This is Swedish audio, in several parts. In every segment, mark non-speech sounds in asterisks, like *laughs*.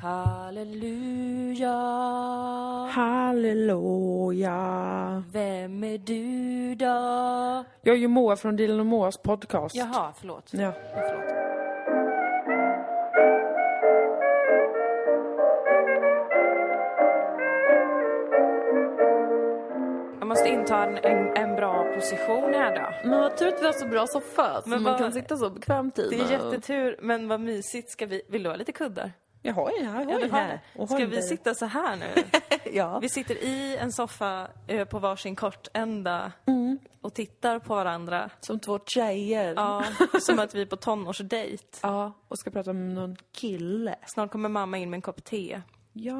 Halleluja. Halleluja. Vem är du då? Jag är ju Moa från Dilan och Moas podcast. Jaha, förlåt. Ja. förlåt. Jag måste inta en, en, en bra position här då. Men vad tur att vi har så bra soffa så Men man vad- kan sitta så bekvämt i Det är jättetur, men vad mysigt. Ska vi, vill du ha lite kuddar? Jag har ju. Jag Ja, har ju här. Ska vi sitta så här nu? *laughs* Ja. Vi sitter i en soffa eh, på varsin kortända och tittar på varandra. Som två tjejer. Ja, som att vi är på tonårsdejt. Ja, och ska prata med någon kille. Snart kommer mamma in med en kopp te Ja.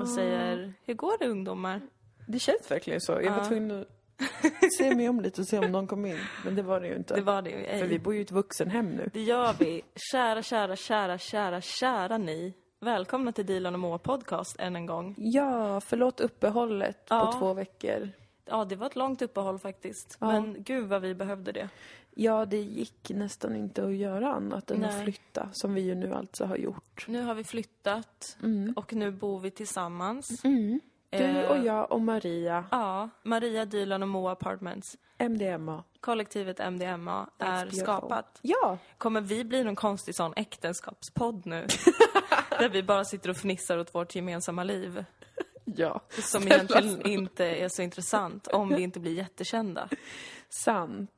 och säger Hur går det ungdomar? Det känns verkligen så. Jag var Ja. tvungen att *laughs* se mig om lite och se om någon kom in. Men det var det ju inte. Det var det ju För vi ej. bor ju i ett vuxenhem nu. Det gör vi. Kära, kära, kära, kära, kära ni. Välkomna till Dilan och Moa podcast än en gång. Ja, förlåt uppehållet Ja. på två veckor. Ja, det var ett långt uppehåll faktiskt. Ja. Men gud vad vi behövde det. Ja, det gick nästan inte att göra annat än att Nej. flytta, som vi ju nu alltså har gjort. Nu har vi flyttat och nu bor vi tillsammans. Du Eh, och jag och Maria, Ja, Maria Dylan och Moa Apartments. MDMA. Kollektivet MDMA är beautiful. skapat. Ja! Kommer vi bli någon konstig sån äktenskapspodd nu? *laughs* Där vi bara sitter och fnissar åt vårt gemensamma liv. Ja. Som egentligen inte är så intressant om vi inte blir jättekända. Sant.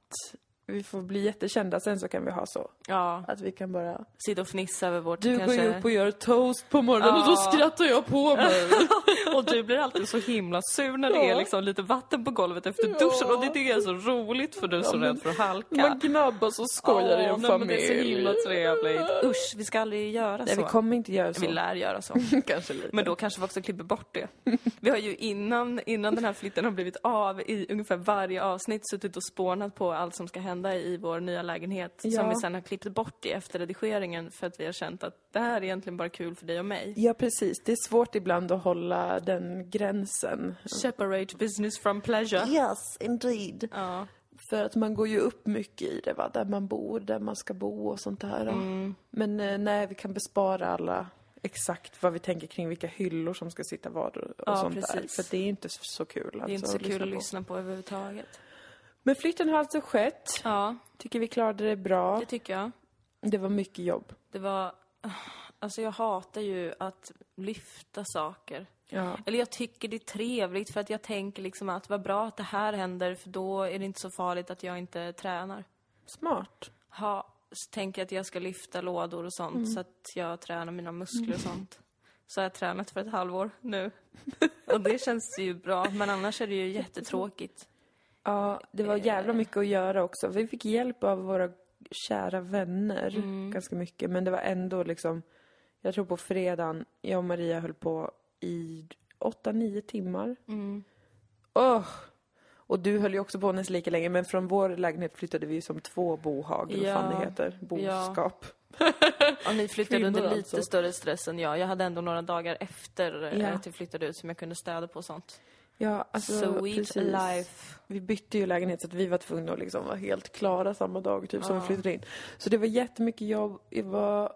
Vi får bli jättekända, sen så kan vi ha så. Ja, Att vi kan bara... sitta och fnissa över vårt Du kanske... går ju upp och gör toast på morgonen och då Ja. skrattar jag på mig. *laughs* Och du blir alltid så himla sur när det är Ja. liksom lite vatten på golvet efter duschen och det tycker jag är så roligt för du är så men- rädd för att halka. Man gnabbas och skojar i Åh, en nej, familj. Det är så himla trevligt. Usch, vi ska aldrig göra Nej, så. vi kommer inte göra så. Vi lär göra så. *laughs* Kanske lite. Men då kanske vi också klipper bort det. Vi har ju innan, innan den här flytten har blivit av i ungefär varje avsnitt suttit och spånat på allt som ska hända i vår nya lägenhet. Som Ja. vi sen har klippt bort i efterredigeringen för att vi har känt att det här är egentligen bara kul för dig och mig. Ja, precis. Det är svårt ibland att hålla den gränsen. Separate business from pleasure. Yes, indeed. Ja. För att man går ju upp mycket i det, va? där man bor, där man ska bo och sånt där. Mm. Men eh, nej, vi kan bespara alla exakt vad vi tänker kring vilka hyllor som ska sitta var och Ja, sånt där. precis. För det är inte så kul. Det är inte alltså, så kul att på. lyssna på överhuvudtaget. Men flytten har alltså skett. Ja, Tycker vi klarade det bra. det tycker jag. Det var mycket jobb. Det var... *sighs* Alltså jag hatar ju att lyfta saker. Ja. Eller jag tycker det är trevligt för att jag tänker liksom att vad bra att det här händer för då är det inte så farligt att jag inte tränar. Smart. Ha, så tänker jag att jag ska lyfta lådor och sånt Mm. så att jag tränar mina muskler och sånt. Så har jag tränat för ett halvår nu. *laughs* och det känns ju bra, men annars är det ju *laughs* jättetråkigt. Ja, det var jävla mycket att göra också. Vi fick hjälp av våra kära vänner Mm. ganska mycket. Men det var ändå liksom, jag tror på fredagen, jag och Maria höll på i åtta, nio timmar. Mm. Åh! Och du höll ju också på nästan lika länge, men från vår lägenhet flyttade vi som två bohag, eller vad fan Ja. det heter. Boskap. *laughs* Och ni flyttade under lite alltså. större stress än jag. Jag hade ändå några dagar efter eh, Ja. att vi flyttade ut som jag kunde städa på och sånt. Ja, alltså Sweet precis. life. Vi bytte ju lägenhet så att vi var tvungna att liksom vara helt klara samma dag typ som Ja. vi flyttade in. Så det var jättemycket jobb. Jag var...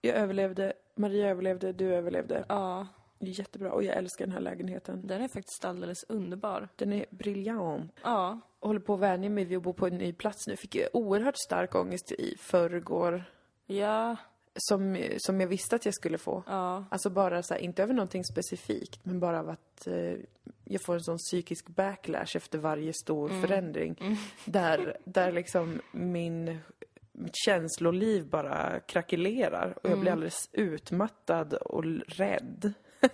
Jag överlevde, Maria överlevde, du överlevde. Ja, Det är jättebra och jag älskar den här lägenheten. den är faktiskt alldeles underbar. Den är briljant. Ja, Jag håller på att vänja mig vid att bo på en ny plats nu. Fick jag oerhört stark ångest i förrgår. ja, Som, som jag visste att jag skulle få. ja. Alltså bara så här, inte över någonting specifikt, men bara av att eh, jag får en sån psykisk backlash efter varje stor Mm. förändring. *laughs* Där, där liksom min, mitt känsloliv bara krackelerar och Mm. jag blir alldeles utmattad och rädd. *laughs*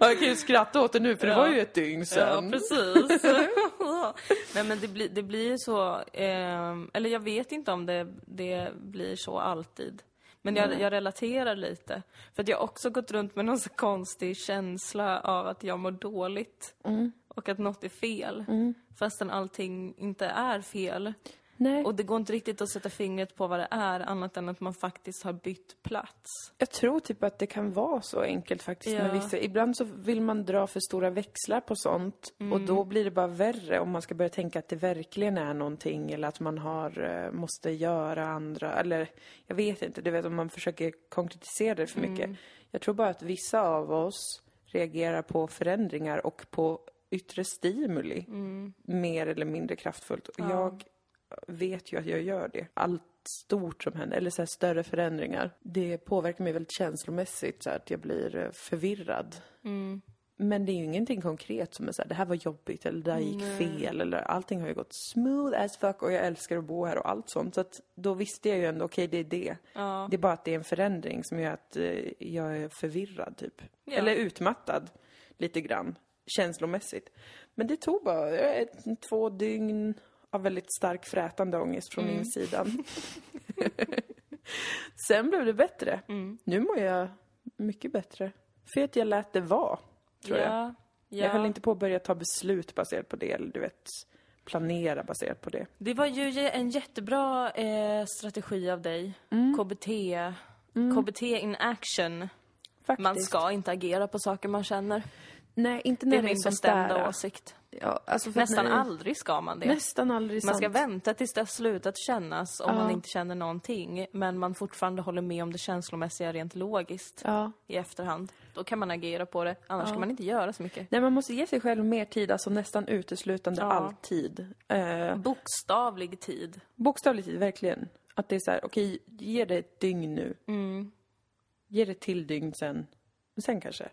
Ja, jag kan ju skratta åt det nu för det Ja. var ju ett dygn Ja, sedan. precis. *laughs* Nej men det blir, det blir ju så, ehm, eller jag vet inte om det, det blir så alltid. Men jag, jag relaterar lite. För att jag har också gått runt med någon så konstig känsla av att jag mår dåligt. Och att något är fel. Fastän allting inte är fel. Nej. Och det går inte riktigt att sätta fingret på vad det är, annat än att man faktiskt har bytt plats. Jag tror typ att det kan vara så enkelt faktiskt med Ja. vissa. Ibland så vill man dra för stora växlar på sånt och Mm. då blir det bara värre om man ska börja tänka att det verkligen är någonting eller att man har, eh, måste göra andra, eller jag vet inte, du vet om man försöker konkretisera det för mycket. Mm. Jag tror bara att vissa av oss reagerar på förändringar och på yttre stimuli mer eller mindre kraftfullt. Och Jag vet ju att jag gör det. Allt stort som händer, eller så större förändringar, det påverkar mig väldigt känslomässigt så att jag blir eh, förvirrad. Men det är ju ingenting konkret som är så här, det här var jobbigt eller det här gick fel eller allting har ju gått smooth as fuck och jag älskar att bo här och allt sånt. Så att då visste jag ju ändå, okej det är det. Ja. Det är bara att det är en förändring som gör att eh, jag är förvirrad typ. Ja. Eller utmattad lite grann, känslomässigt. Men det tog bara eh, ett, två dygn av väldigt stark frätande ångest från min sida. *laughs* *laughs* Sen blev det bättre. Nu mår jag mycket bättre. För att jag lät det vara, tror jag. ja. Jag Ja. höll inte på att börja ta beslut baserat på det, eller du vet, planera baserat på det. Det var ju en jättebra eh, strategi av dig. Mm. KBT. KBT in action. Faktiskt. Man ska inte agera på saker man känner. Nej, inte Det när är det är min bestämda där. åsikt. Ja, alltså Nästan när- aldrig ska man det. Nästan aldrig Man ska sant. vänta tills det har slutat kännas om Ja. man inte känner någonting. Men man fortfarande håller med om det känslomässiga rent logiskt Ja. i efterhand. Då kan man agera på det, annars kan man inte göra så mycket. Nej, man måste ge sig själv mer tid, alltså nästan uteslutande Ja. alltid. Eh, Bokstavlig tid. bokstavligt tid, verkligen. Att det är så här, okej, ge det ett dygn nu. Mm. Ge det till dygn sen. Sen kanske.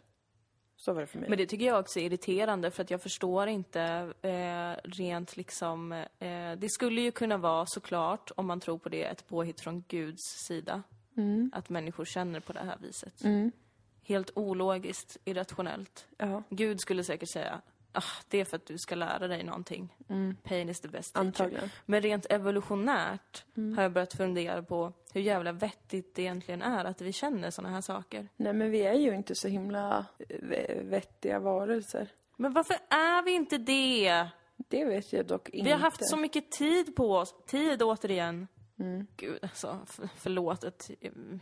Så var det för mig. Men det tycker jag också är irriterande för att jag förstår inte eh, rent liksom... Eh, det skulle ju kunna vara såklart, om man tror på det, ett påhitt från Guds sida. Att människor känner på det här viset. Helt ologiskt, irrationellt. Ja, Gud skulle säkert säga, ah, det är för att du ska lära dig någonting. Pain is the best teacher. antagligen. Men rent evolutionärt har jag börjat fundera på hur jävla vettigt det egentligen är att vi känner såna här saker. Nej, men vi är ju inte så himla eh, vettiga varelser. Men varför är vi inte det? Det vet jag dock inte. Vi har haft så mycket tid på oss. Tid återigen. Gud, alltså, för, förlåt att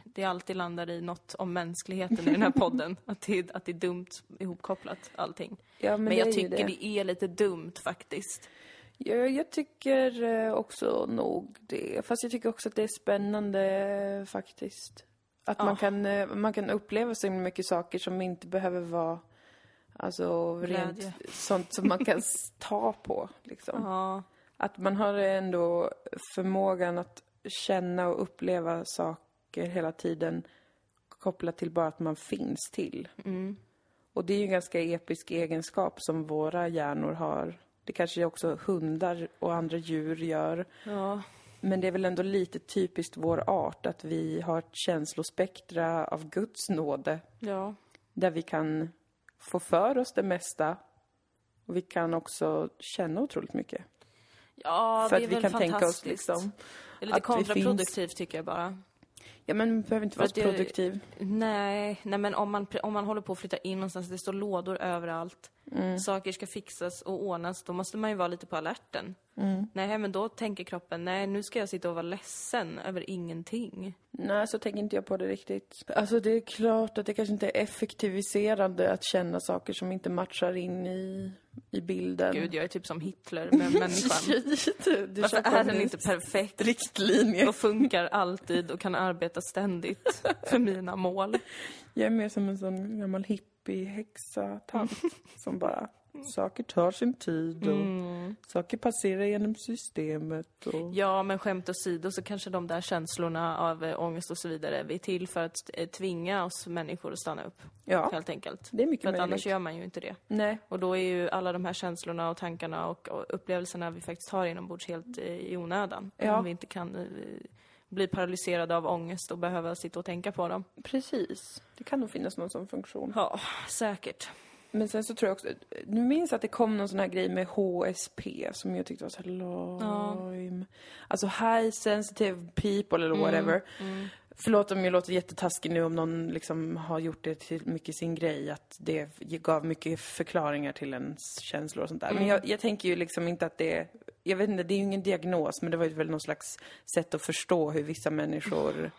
det alltid landar i något om mänskligheten i den här podden. *laughs* Att det, att det är dumt ihopkopplat, allting. Ja, men, Men, jag tycker det. det. är lite dumt faktiskt. Ja, jag tycker eh, också nog det. Fast jag tycker också att det är spännande eh, faktiskt. Att man, Ja. kan, eh, man kan uppleva så mycket saker som inte behöver vara Alltså rent Glädje. sånt som man kan *laughs* ta på liksom. Ja, Att man har ändå förmågan att känna och uppleva saker hela tiden kopplat till bara att man finns till. mm. Och det är ju en ganska episk egenskap som våra hjärnor har. Det kanske också hundar och andra djur gör. ja. Men det är väl ändå lite typiskt vår art att vi har ett känslospektra av Guds nåde. ja. Där vi kan få för oss det mesta. Och vi kan också känna otroligt mycket. Ja, för det är att vi väl kan tänka oss liksom. Det är lite kontraproduktivt tycker jag bara. Ja men behöver inte vara så produktiv. Nej, nej men om man, om man håller på att flytta in någonstans, det står lådor överallt, Mm. saker ska fixas och ordnas, då måste man ju vara lite på alerten. Mm. Nej, men då tänker kroppen, nej nu ska jag sitta och vara ledsen över ingenting. Nej, så tänker inte jag på det riktigt. Alltså det är klart att det kanske inte är effektiviserande att känna saker som inte matchar in i, i bilden. Gud, jag är typ som Hitler med *laughs* människan. du, du Varför är en den inte perfekt riktlinje? och funkar alltid och kan arbeta ständigt *laughs* för mina mål? Jag är mer som en sån gammal hippie-häxa-tant *laughs* som bara, saker tar sin tid och Mm. saker passerar genom systemet och... Ja, men skämt åsido så kanske de där känslorna av eh, ångest och så vidare är till för att eh, tvinga oss människor att stanna upp, Ja, helt enkelt. det är mycket För möjligt. annars gör man ju inte det. Nej, Och då är ju alla de här känslorna och tankarna och, och upplevelserna vi faktiskt har inombords helt eh, i onödan. Ja. Om vi inte kan bli paralyserade av ångest och behöva sitta och tänka på dem. precis. Det kan nog finnas någon sån funktion. Ja, säkert. Men sen så tror jag också, du minns att det kom någon sån här grej med HSP som jag tyckte var så här lime. Alltså high sensitive people eller whatever. Förlåt om jag låter jättetaskig nu om någon liksom har gjort det till mycket sin grej, att det gav mycket förklaringar till ens känslor och sånt där. Men jag, jag tänker ju liksom inte att det jag vet inte, det är ju ingen diagnos, men det var ju väl någon slags sätt att förstå hur vissa människor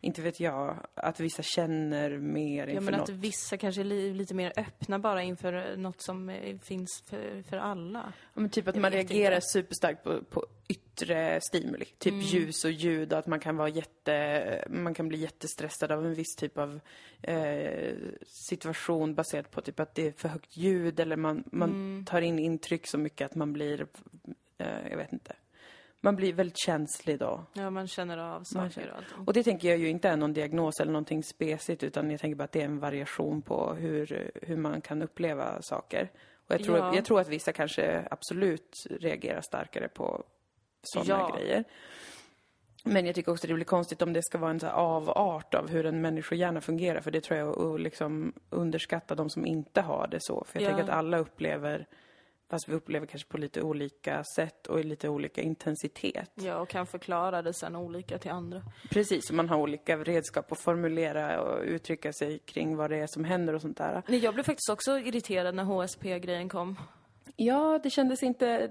inte vet jag, att vissa känner mer inför Ja, men något. att vissa kanske är li, lite mer öppna bara inför något som eh, finns för, för alla. Ja, men typ att Jag man reagerar inte. superstarkt på, på yttre stimuli. Typ Mm. ljus och ljud och att man kan vara jätte, man kan bli jättestressad av en viss typ av eh, situation baserat på typ att det är för högt ljud eller man, man Mm. tar in intryck så mycket att man blir, jag vet inte. Man blir väldigt känslig då. Ja, man känner av saker känner- och allt. Och det tänker jag ju inte är någon diagnos eller någonting specigt utan jag tänker bara att det är en variation på hur, hur man kan uppleva saker. Och jag tror, Ja. jag tror att vissa kanske absolut reagerar starkare på sådana Ja. grejer. Men jag tycker också det blir konstigt om det ska vara en så avart av hur en människohjärna fungerar. För det tror jag är att liksom underskatta de som inte har det så. För jag Ja. tänker att alla upplever, fast vi upplever kanske på lite olika sätt och i lite olika intensitet. Ja, och kan förklara det sen olika till andra. Precis, och man har olika redskap att formulera och uttrycka sig kring vad det är som händer och sånt där. Nej, Jag blev faktiskt också irriterad när HSP-grejen kom. Ja, det kändes inte...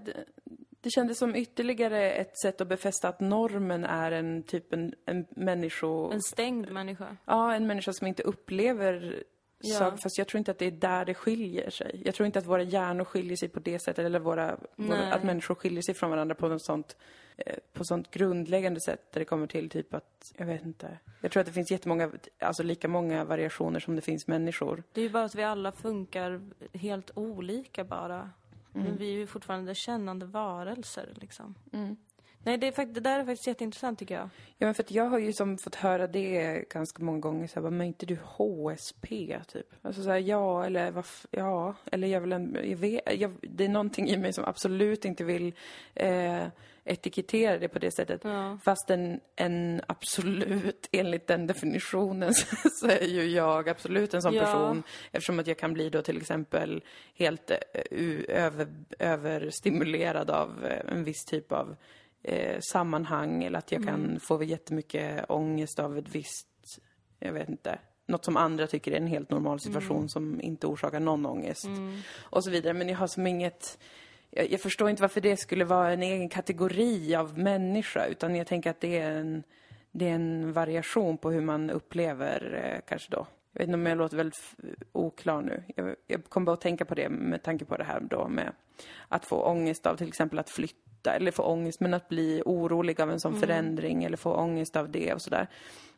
Det kändes som ytterligare ett sätt att befästa att normen är en typ en, en människo... En stängd människa. Ja, en människa som inte upplever Ja. saker. Fast jag tror inte att det är där det skiljer sig. Jag tror inte att våra hjärnor skiljer sig på det sättet. Eller våra, våra, att människor skiljer sig från varandra på något sånt, eh, på sånt grundläggande sätt. Där det kommer till typ att, jag vet inte. Jag tror att det finns jättemånga, alltså lika många variationer som det finns människor. Det är ju bara att vi alla funkar helt olika bara. Mm. Men vi är ju fortfarande kännande varelser liksom. Nej, det, är det där är faktiskt jätteintressant tycker jag. Ja, men för att jag har ju som fått höra det ganska många gånger, så här, men inte du HSP, typ? Alltså så här, ja, eller vad, ja, eller jag vill en, jag vet, jag, det är någonting i mig som absolut inte vill eh, etikettera det på det sättet. Ja. Fast en, en absolut, enligt den definitionen, *laughs* så är ju jag absolut en sån Ja. person. Eftersom att jag kan bli då till exempel helt eh, över, överstimulerad av eh, en viss typ av eh, sammanhang eller att jag Mm. kan få jättemycket ångest av ett visst, jag vet inte, något som andra tycker är en helt normal situation Mm. som inte orsakar någon ångest. Och så vidare. Men jag har som inget, jag, jag förstår inte varför det skulle vara en egen kategori av människa utan jag tänker att det är en, det är en variation på hur man upplever eh, kanske då. Jag vet inte om jag låter väldigt oklar nu. Jag, jag kommer bara att tänka på det med tanke på det här då med att få ångest av till exempel att flytta eller få ångest men att bli orolig av en sån förändring eller få ångest av det och sådär.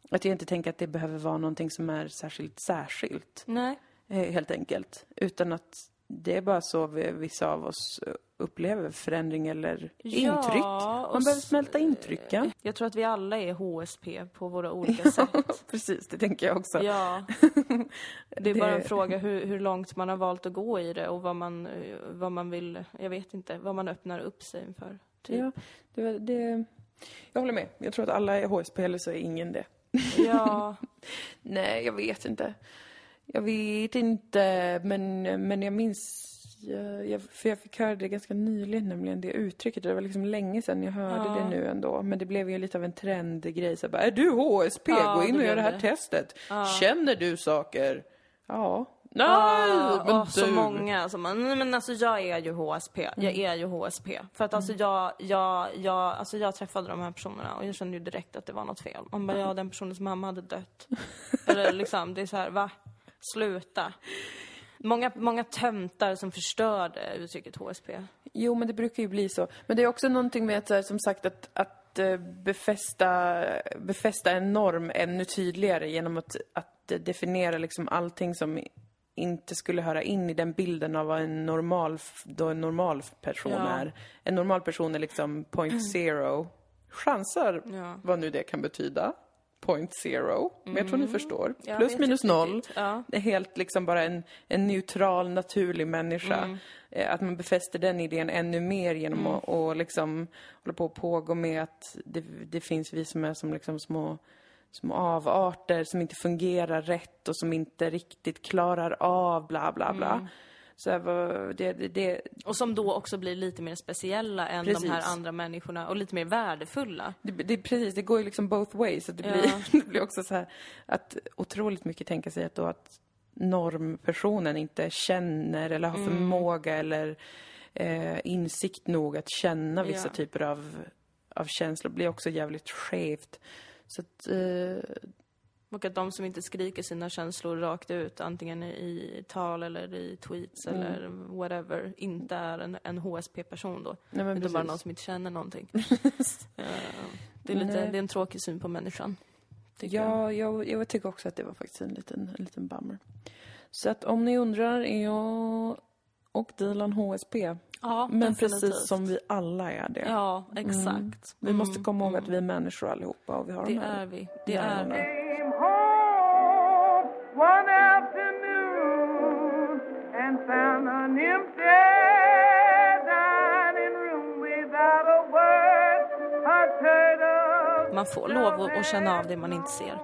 Att jag inte tänker att det behöver vara någonting som är särskilt särskilt Nej. eh, helt enkelt. Utan att det är bara så vi, vissa av oss eh, upplever förändring eller intryck. och Man behöver smälta intryck, ja. Jag tror att vi alla är HSP på våra *laughs* olika sätt. Precis, det tänker jag också. Ja. *laughs* Det är bara en Det- fråga hur, hur långt man har valt att gå i det och vad man, eh, vad man vill, jag vet inte, vad man öppnar upp sig inför. Typ. Ja, det, det, jag håller med. Jag tror att alla är HSP eller så är ingen det. Ja, *laughs* Nej, jag vet inte. Jag vet inte, men, men jag minns... Jag, jag, för jag fick höra det ganska nyligen, nämligen det uttrycket. Det var liksom länge sedan jag hörde Ja. det nu ändå. Men det blev ju lite av en trendgrej. Så bara, är du HSP? Ja, Gå in och gör det här det. testet. Känner du saker? Ja. Nej, Ah, men du. så många som man, nej, men alltså jag är ju HSP, jag Mm. är ju HSP. För att alltså jag, jag, jag, alltså jag träffade de här personerna och jag kände ju direkt att det var något fel. Man bara, ja den personens mamma hade dött. Eller liksom, det är så här, va? Sluta. Många, många töntar som förstörde uttrycket HSP. Jo, men det brukar ju bli så. Men det är också någonting med att, här, som sagt, att, att eh, befästa, befästa en norm ännu tydligare genom att, att definiera liksom allting som inte skulle höra in i den bilden av vad en normal, då en normal person Ja. är. En normal person är liksom point *clears throat* zero. Chansar Ja. vad nu det kan betyda. Point zero. Men jag tror ni förstår. Mm. Jag Plus vet minus noll. Ja. Det är helt liksom bara en, en neutral, naturlig människa. Eh, Att man befäster den idén ännu mer genom att och liksom hålla på och pågå med att det, det finns vi som är som liksom små, små avarter som inte fungerar rätt och som inte riktigt klarar av bla bla bla. Så här, vad- det, det, det, Och som då också blir lite mer speciella än de Precis. här andra människorna och lite mer värdefulla. Det, det, precis, det går ju liksom both ways. Att det, Ja. blir, *laughs* det blir också så här att otroligt mycket tänka sig att då att normpersonen inte känner eller har Mm. förmåga eller eh, insikt nog att känna vissa Ja. typer av, av känslor blir också jävligt skevt. Så att, eh, Och att de som inte skriker sina känslor rakt ut, antingen i tal eller i tweets Mm. eller whatever, inte är en, en HSP-person då. nej men Utan bara precis. någon som inte känner någonting. *laughs* Eh, det, är lite, Nej. det är en tråkig syn på människan. tycker jag. Ja, jag, jag tycker också att det var faktiskt en liten, en liten bummer. Så att om ni undrar är jag och Dilan HSP. ja Men definitivt. precis som vi alla är det. Ja, exakt. Vi måste Mm, komma ihåg att vi är människor allihopa och vi har Det de här är vi. Det Ja, är ja. vi. Man får lov att, känna av det man inte ser.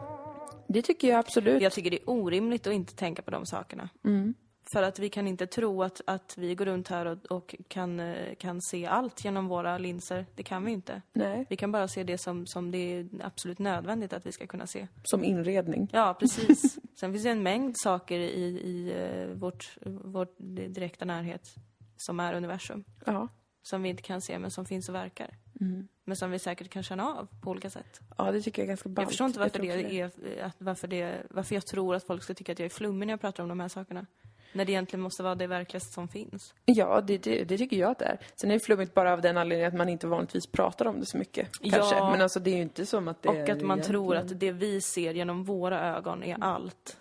Det tycker jag absolut. Jag tycker det är orimligt att inte tänka på de sakerna. Mm. För att vi kan inte tro att, att vi går runt här och, och kan, eh, kan se allt genom våra linser. Det kan vi inte. Nej, Vi kan bara se det som, som det är absolut nödvändigt att vi ska kunna se. som inredning. Ja, precis. *laughs* Sen finns det en mängd saker i, i eh, vårt, vårt direkta närhet som är universum. Ja. Som vi inte kan se men som finns och verkar. Mm. Men som vi säkert kan känna av på olika sätt. ja, det tycker jag är ganska ballt. Jag förstår inte varför, tror det också är, att, varför, det, varför jag tror att folk ska tycka att jag är flummig när jag pratar om de här sakerna. När det egentligen måste vara det verkligaste som finns. Ja, det, det, det tycker jag att det är. Sen är det flummigt bara av den anledningen att man inte vanligtvis pratar om det så mycket. Kanske. Ja. Men alltså det är ju inte som att det Och är att man egentligen- tror att det vi ser genom våra ögon är allt.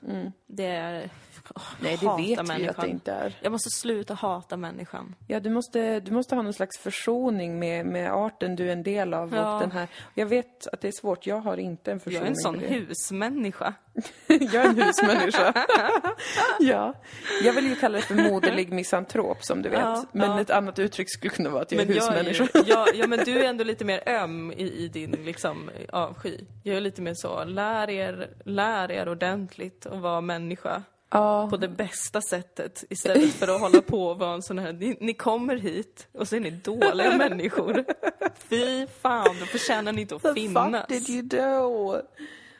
Det är... Mm. Nej, det vet vi ju att människan. det inte är. Jag måste sluta hata människan. Ja, du måste, du måste ha någon slags försoning med, med arten du är en del av Ja. och den här. Jag vet att det är svårt, jag har inte en försoning Jag är en sån husmänniska. *laughs* jag är en husmänniska. *laughs* ja. Jag vill ju kalla det för moderlig *laughs* misantrop som du vet. Ja, men ja. ett annat uttryck skulle kunna vara att jag är Men jag är husmänniska. ju, ja, ja, men du är ändå lite mer öm i, i din liksom, avsky. Jag är lite mer så, lär er, lär er ordentligt att vara människa. Ja. på det bästa sättet istället för att hålla på och vara en sån här, ni, ni kommer hit och så är ni dåliga människor. Fy fan, då förtjänar ni inte att The finnas. fuck did you do?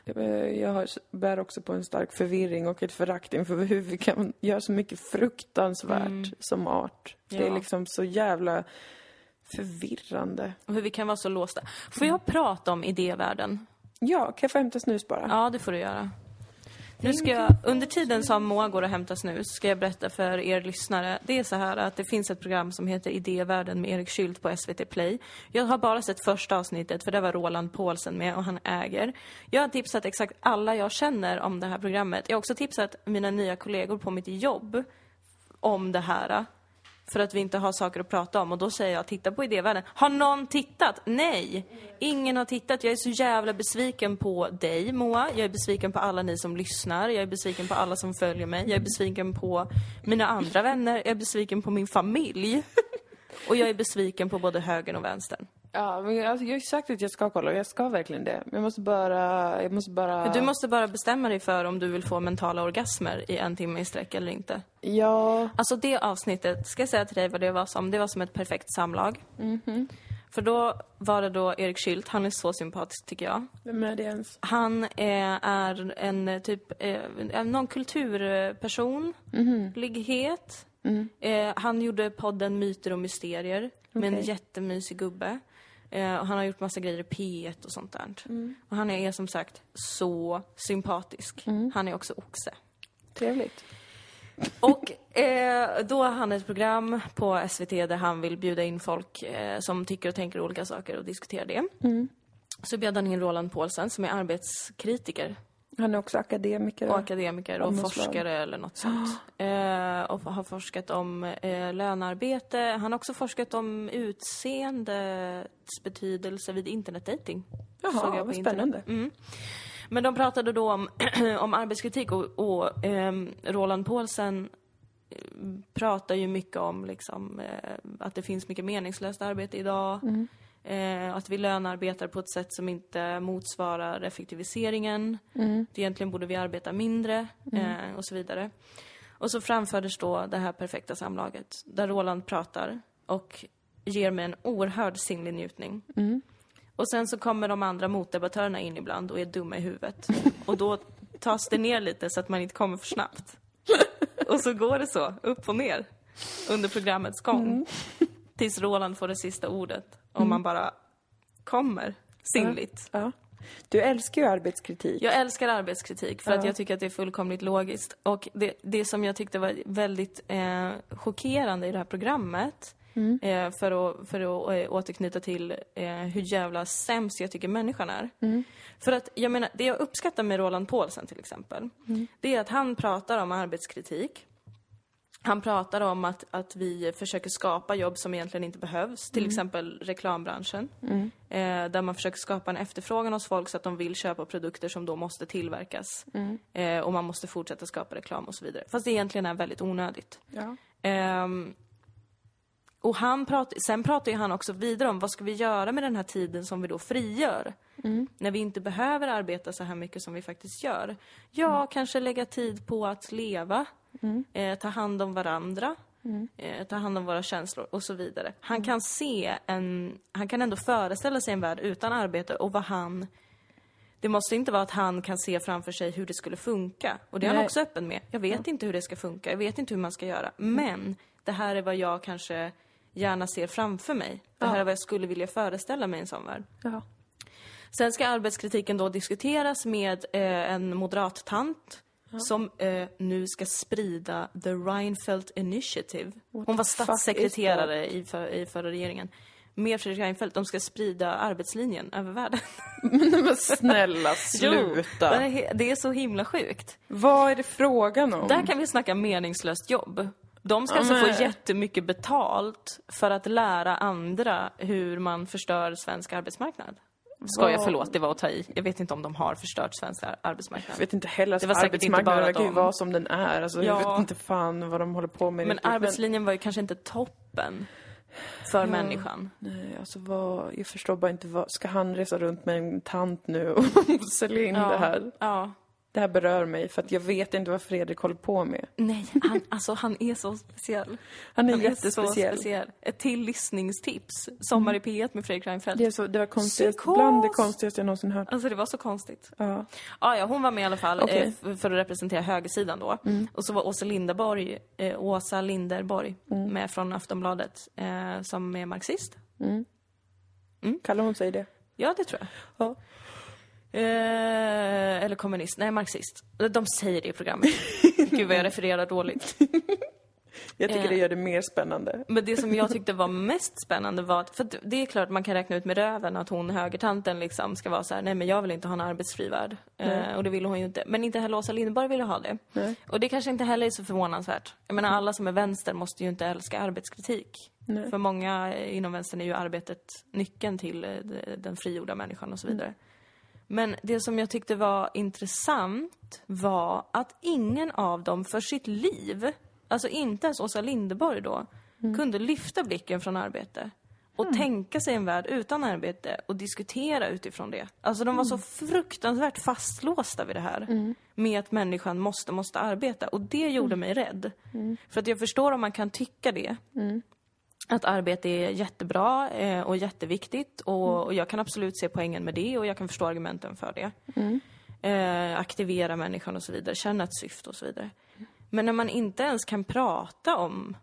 Jag- Jag bär också på en stark förvirring och ett förakt inför hur vi kan göra så mycket fruktansvärt som art. Det är Mm. Ja. liksom så jävla förvirrande. Och hur vi kan vara så låsta. Får jag prata om idévärlden? Ja, kan jag få hämta snus bara? Ja, det får du göra. Nu ska jag, under tiden som Moa går och hämtar snus, ska jag berätta för er lyssnare. Det är så här att det finns ett program som heter Idévärlden med Erik Schült på SVT Play. Jag har bara sett första avsnittet, för det var Roland Paulsen med och han äger. Jag har tipsat exakt alla jag känner om det här programmet. Jag har också tipsat mina nya kollegor på mitt jobb om det här. För att vi inte har saker att prata om. Och då säger jag, titta på idévärlden. Har någon tittat? Nej! Ingen har tittat. Jag är så jävla besviken på dig, Moa. Jag är besviken på alla ni som lyssnar. Jag är besviken på alla som följer mig. Jag är besviken på mina andra vänner. Jag är besviken på min familj. Och jag är besviken på både högern och vänstern. Ja, men jag, alltså, jag har ju sagt att jag ska kolla och jag ska verkligen det. Men jag måste bara, jag måste bara... Du måste bara bestämma dig för om du vill få mentala orgasmer i en timme i sträck eller inte. Ja, Alltså det avsnittet, ska jag säga till dig vad det var som? Det var som ett perfekt samlag. För då var det då Erik Schült, han är så sympatisk tycker jag. vem är det ens? Han eh, är en eh, typ, eh, någon kulturpersonlighet. Eh, han gjorde podden Myter och Mysterier med en jättemysig gubbe. Eh, och han har gjort massa grejer i P1 och sånt där. Och han är som sagt så sympatisk. Han är också oxe. Trevligt. Och eh, då har han ett program på SVT där han vill bjuda in folk eh, som tycker och tänker olika saker och diskutera det. Så bjöd han in Roland Paulsen som är arbetskritiker Han är också akademiker. och akademiker och forskare eller något sånt. *gasps* Eh, och har forskat om eh, lönearbete. Han har också forskat om utseendets betydelse vid internetdating. Jaha, såg jag vad spännande. Mm. Men de pratade då om, *clears throat* om arbetskritik och, och ehm, Roland Paulsen eh, pratar ju mycket om liksom, eh, att det finns mycket meningslöst arbete idag. Eh, att vi lönearbetar på ett sätt som inte motsvarar effektiviseringen. Att egentligen borde vi arbeta mindre eh, och så vidare. Och så framfördes då det här perfekta samlaget där Roland pratar och ger mig en oerhörd sinnlig njutning. Och sen så kommer de andra motdebattörerna in ibland och är dumma i huvudet. *laughs* Och då tas det ner lite så att man inte kommer för snabbt. *laughs* Och så går det så, upp och ner, under programmets gång. tills Roland får det sista ordet. Och man bara kommer sinnligt. Ja. Du älskar ju arbetskritik. Jag älskar arbetskritik för att jag tycker att det är fullkomligt logiskt. Och det, det som jag tyckte var väldigt eh, chockerande i det här programmet eh, för att, för att eh, återknyta till eh, hur jävla sämst jag tycker människan är. För att, jag menar, det jag uppskattar med Roland Paulsen till exempel, det är att han pratar om arbetskritik. Han pratar om att, att vi försöker skapa jobb som egentligen inte behövs, till exempel reklambranschen. Eh, där man försöker skapa en efterfrågan hos folk så att de vill köpa produkter som då måste tillverkas. Eh, och man måste fortsätta skapa reklam och så vidare. Fast det egentligen är väldigt onödigt. Ja. Ehm, och han prat, sen pratar ju han också vidare om vad ska vi göra med den här tiden som vi då frigör? När vi inte behöver arbeta så här mycket som vi faktiskt gör. Ja, kanske lägga tid på att leva, eh, ta hand om varandra, eh, ta hand om våra känslor och så vidare. Han kan se en, han kan ändå föreställa sig en värld utan arbete och vad han det måste inte vara att han kan se framför sig hur det skulle funka. Och det är han Nej. också öppen med. Jag vet inte hur det ska funka, jag vet inte hur man ska göra. Men det här är vad jag kanske gärna ser framför mig. Det här är vad jag skulle vilja föreställa mig i en sån värld. Ja. Sen ska arbetskritiken då diskuteras med eh, en moderat tant som eh, nu ska sprida the Reinfeldt Initiative. Hon var statssekreterare i, för, i förra regeringen. Med Fredrik Reinfeldt, de ska sprida arbetslinjen över världen. *laughs* Men snälla, *laughs* Jo, sluta. det, är, det är så himla sjukt. Vad är det frågan om? Där kan vi snacka meningslöst jobb. De ska Ja, alltså men- få jättemycket betalt för att lära andra hur man förstör svensk arbetsmarknad. Jag Vad- förlåt, det var att ta i. Jag vet inte om de har förstört svensk ar- arbetsmarknad. Jag vet inte heller, Det var arbetsmarknaden bara verkar ju vara som den är. Alltså, Jag Ja. vet inte fan vad de håller på med Men riktigt, arbetslinjen var ju kanske inte toppen för människan. Nej, alltså vad, jag förstår bara inte vad, ska han resa runt med en tant nu och *laughs* sälja in det här? ja. Det här berör mig för att jag vet inte vad Fredrik håller på med. Nej, han, alltså han är så speciell. *laughs* Han är Han är jättespeciell. speciell. Ett till lyssningstips. Sommar i P1 med Fredrik Reinfeldt. Det, är så, det var konstigt, bland det konstigaste jag någonsin hört. Alltså det var så konstigt. Ja. Ja, ja, hon var med i alla fall Okej. eh, för att representera högersidan då. Och så var Åsa Linderborg, eh, Åsa Linderborg med från Aftonbladet eh, som är marxist. Kallar hon sig det? Ja, det tror jag. Ja. Eh, eller kommunist, nej marxist. De säger det i programmet. *laughs* Gud vad jag refererar dåligt. Jag tycker Eh. det gör det mer spännande. Men det som jag tyckte var mest spännande var att, för att det är klart man kan räkna ut med röven att hon högertanten liksom ska vara så här: nej men jag vill inte ha en arbetsfri värld. Eh, och det ville hon ju inte. Men inte heller Åsa Linderborg ville ha det. Nej. Och det kanske inte heller är så förvånansvärt. Jag menar alla som är vänster måste ju inte älska arbetskritik. Nej. För många inom vänstern är ju arbetet nyckeln till eh, de- den frigjorda människan och så vidare. Men det som jag tyckte var intressant var att ingen av dem för sitt liv, alltså inte ens Åsa Linderborg då, kunde lyfta blicken från arbete och tänka sig en värld utan arbete och diskutera utifrån det. Alltså de var så fruktansvärt fastlåsta vid det här. Med att människan måste, måste arbeta. Och det gjorde mig rädd. För att jag förstår om man kan tycka det. Att arbete är jättebra eh, och jätteviktigt och, och jag kan absolut se poängen med det och jag kan förstå argumenten för det. Eh, aktivera människan och så vidare, känna ett syfte och så vidare. Men när man inte ens kan prata om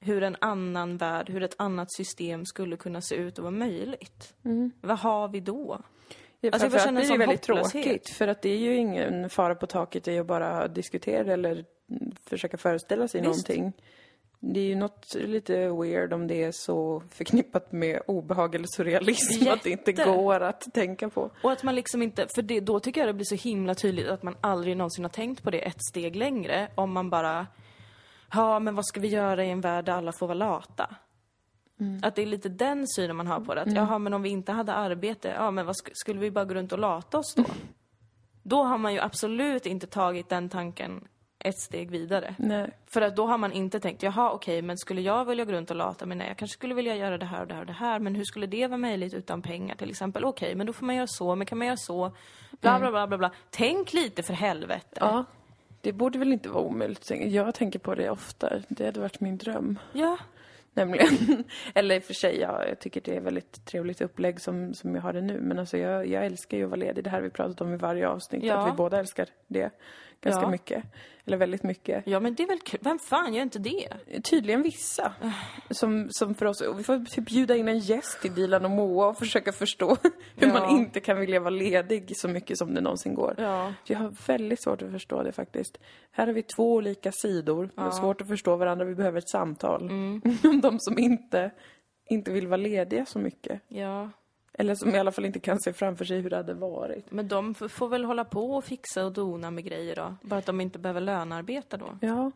hur en annan värld, hur ett annat system skulle kunna se ut och vara möjligt. Vad har vi då? Ja, Alltså, jag känner det en ju väldigt tråkigt för att det är ju ingen fara på taket i att bara diskutera eller mm, försöka föreställa sig Visst. någonting. Det är ju något lite weird om det är så förknippat med obehag eller surrealism att det inte Jätte. går att tänka på. Och att man liksom inte, för det, då tycker jag det blir så himla tydligt att man aldrig någonsin har tänkt på det ett steg längre. Om man bara, ja men vad ska vi göra i en värld där alla får vara lata? Att det är lite den synen man har på det. Att jaha, men om vi inte hade arbete, ja men vad sk- skulle vi bara gå runt och lata oss då? *laughs* Då har man ju absolut inte tagit den tanken ett steg vidare. Nej. För att då har man inte tänkt, jaha okej, men skulle jag vilja gå runt och lata mig? Nej, jag kanske skulle vilja göra det här och det här och det här, men hur skulle det vara möjligt utan pengar till exempel? Okej, men då får man göra så, men kan man göra så? Bla, bla, bla, bla, bla. Tänk lite för helvete. Ja, det borde väl inte vara omöjligt. Jag tänker på det ofta. Det hade varit min dröm. Ja. Nämligen. *laughs* Eller i och för sig, ja, jag tycker det är väldigt trevligt upplägg som, som jag har det nu. Men alltså jag, jag älskar ju att vara ledig. Det här har vi pratat om i varje avsnitt. Ja. Att vi båda älskar det. Ganska Ja. mycket. Eller väldigt mycket. Ja, men det är väl kul. Vem fan gör inte det? Tydligen vissa. Som, som för oss. Och vi får typ bjuda in en gäst till Dilan och Moa och försöka förstå *laughs* hur Ja. man inte kan vilja vara ledig så mycket som det någonsin går. Ja. Jag har väldigt svårt att förstå det faktiskt. Här har vi två olika sidor. Vi har svårt att förstå varandra. Vi behöver ett samtal. *laughs* Om de som inte, inte vill vara lediga så mycket. Ja. Eller som i alla fall inte kan se framför sig hur det hade varit. Men de får väl hålla på och fixa och dona med grejer då. Bara att de inte behöver lönearbeta då. Ja.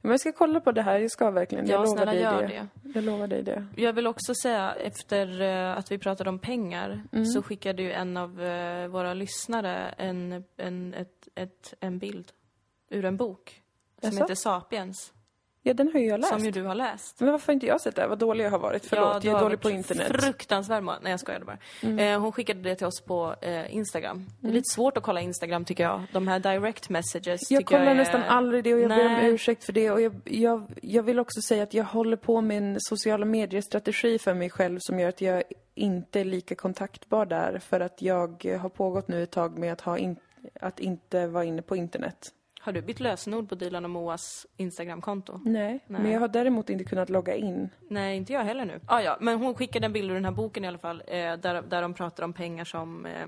Men jag ska kolla på det här. Jag ska verkligen. Jag Ja, lovar dig gör det. det. Jag lovar dig det. Jag vill också säga, efter eh, att vi pratade om pengar, så skickade ju en av eh, våra lyssnare en, en, ett, ett, en bild ur en bok som Jaså? heter Sapiens, Ja, den har ju jag läst. som ju du har läst. Men varför har inte jag sett det? Vad dålig jag har varit. Förlåt, du jag är dålig på internet. Fruktansvärd mat. Nej, jag skojade bara. Eh, hon skickade det till oss på eh, Instagram. Det är lite svårt att kolla Instagram tycker jag. De här direct messages Jag kollar jag är... nästan aldrig det och jag ber om Nej. ursäkt för det. Och jag, jag, jag vill också säga att jag håller på med en sociala medier-strategi för mig själv som gör att jag inte är lika kontaktbar där. För att jag har pågått nu ett tag med att, ha in, att inte vara inne på internet. Har du bytt lösenord på Dilan och Moas Instagramkonto? Nej, Nej. men jag har däremot inte kunnat logga in. Nej, inte jag heller nu. Ah, ja, men hon skickade en bild ur den här boken i alla fall, eh, där, där de pratar om pengar som eh,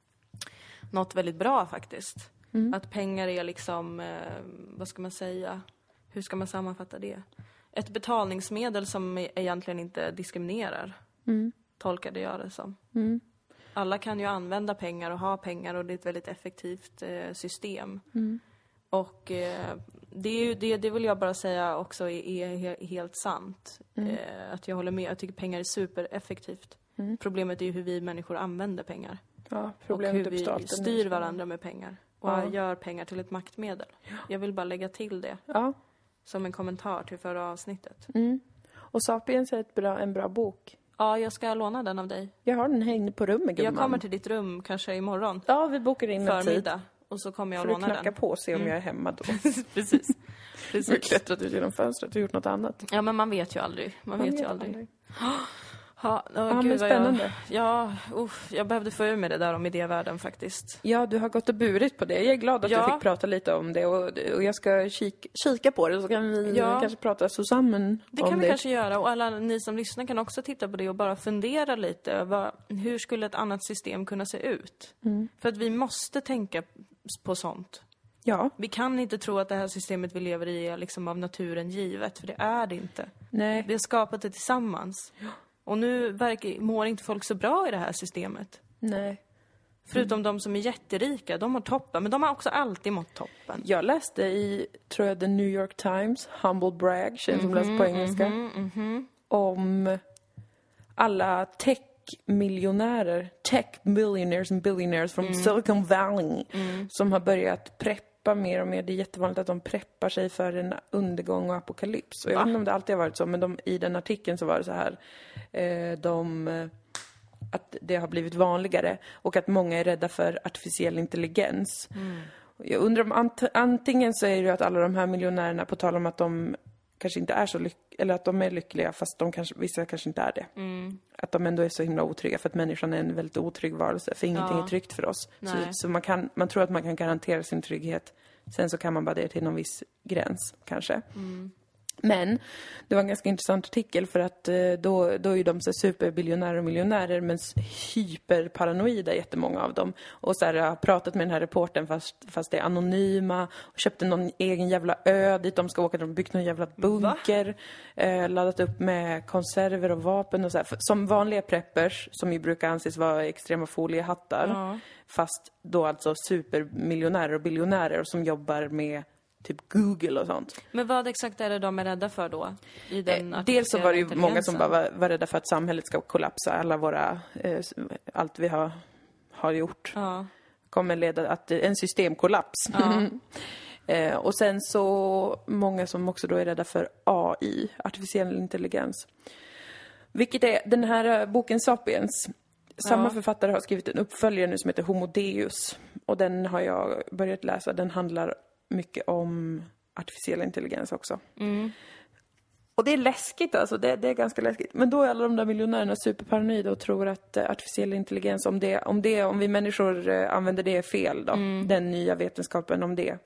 *clears throat* något väldigt bra faktiskt. Att pengar är liksom, eh, vad ska man säga, hur ska man sammanfatta det? Ett betalningsmedel som egentligen inte diskriminerar, tolkade jag det som. Alla kan ju använda pengar och ha pengar och det är ett väldigt effektivt eh, system. Och eh, det, är ju, det, det vill jag bara säga också är, är he- helt sant. Eh, att jag håller med. Jag tycker pengar är supereffektivt. Problemet är ju hur vi människor använder pengar. Ja, Och problemet hur vi styr varandra med pengar. Och Ja. gör pengar till ett maktmedel. Jag vill bara lägga till det Ja. som en kommentar till förra avsnittet. Och Sapiens är ett bra, en bra bok. Ja, jag ska låna den av dig. Jag har den inne på rummet, gumman. Jag kommer till ditt rum kanske imorgon Ja, vi bokar in en tid. Och så kommer jag Får att du låna knacka den. på och se om jag är hemma då. *laughs* Precis. Du har Precis. klättrat ut genom fönstret och gjort något annat. Ja, men man vet ju aldrig. Man, vet ju aldrig. *gasps* *gasps* Ja, oh, Ja, men gud, vad spännande. Jag, ja, uff, jag behövde få ur mig det där om idévärlden faktiskt. Ja, du har gått och burit på det. Jag är glad att Ja. du fick prata lite om det och, och jag ska kik, kika på det så kan vi Ja. kanske prata samman Det om kan vi det. kanske göra och alla ni som lyssnar kan också titta på det och bara fundera lite. Vad, hur skulle ett annat system kunna se ut? Mm. För att vi måste tänka på sånt. Ja, Vi kan inte tro att det här systemet vi lever i är liksom av naturen givet, för det är det inte. nej. Vi har skapat det tillsammans. Och nu verkar, mår inte folk så bra i det här systemet. nej. Förutom de som är jätterika, de har toppen. Men de har också alltid mått toppen. Jag läste i, tror jag, The New York Times, Humble Brag, känns som läst på engelska, om alla tech-miljonärer, tech billionaires and billionaires från Silicon Valley som har börjat preppa mer och mer. Det är jättevanligt att de preppar sig för en undergång och apokalyps. Och jag Va? vet inte om det alltid har varit så, men de, i den artikeln så var det så här. Eh, de eh, att det har blivit vanligare och att många är rädda för artificiell intelligens. Jag undrar om ant- antingen så är det att alla de här miljonärerna, på tal om att de kanske inte är så lyckliga, eller att de är lyckliga fast de kanske, vissa kanske inte är det. Att de ändå är så himla otrygga för att människan är en väldigt otrygg varelse, för ingenting Ja. är tryggt för oss. Så, Nej. så man, kan, man tror att man kan garantera sin trygghet, sen så kan man bara det till någon viss gräns kanske. Men det var en ganska intressant artikel för att eh, då, då är ju de så superbiljonärer och miljonärer men hyperparanoida jättemånga av dem. Och så här, jag har pratat med den här reporten fast, fast det är anonyma och köpte någon egen jävla ö dit de ska åka. De har byggt någon jävla bunker, eh, laddat upp med konserver och vapen och så här. Som vanliga preppers, som ju brukar anses vara extrema foliehattar. Ja. Fast då alltså supermiljonärer och biljonärer som jobbar med typ Google och sånt. Men vad exakt är det de är rädda för då? I den Eh, Dels så var det ju många som bara var, var rädda för att samhället ska kollapsa. Alla våra, eh, allt vi har, har gjort Ja. kommer leda att en systemkollaps. *laughs* eh, och sen så många som också då är rädda för AI, artificiell intelligens. Vilket är den här eh, boken Sapiens. Samma Ja. författare har skrivit en uppföljare nu som heter Homo Deus. Och den har jag börjat läsa. Den handlar mycket om artificiell intelligens också. Och det är läskigt alltså, det, det är ganska läskigt. Men då är alla de där miljonärerna superparanoida och tror att eh, artificiell intelligens, om, det, om, det, om vi människor eh, använder det fel då, den nya vetenskapen om det,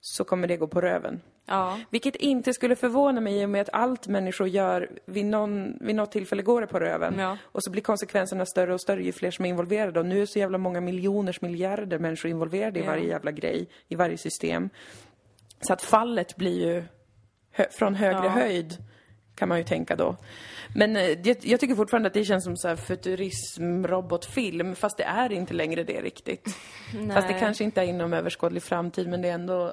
så kommer det gå på röven. Ja. Vilket inte skulle förvåna mig i och med att allt människor gör, vid, någon, vid något tillfälle går det på röven. Ja. Och så blir konsekvenserna större och större ju fler som är involverade. Och nu är så jävla många miljoners miljarder människor involverade i Ja. varje jävla grej, i varje system. Så att fallet blir ju hö- från högre Ja. höjd, kan man ju tänka då. Men eh, det, jag tycker fortfarande att det känns som så här futurism, robotfilm, fast det är inte längre det riktigt. *laughs* Fast det Nej. kanske inte är inom överskådlig framtid, men det är ändå eh,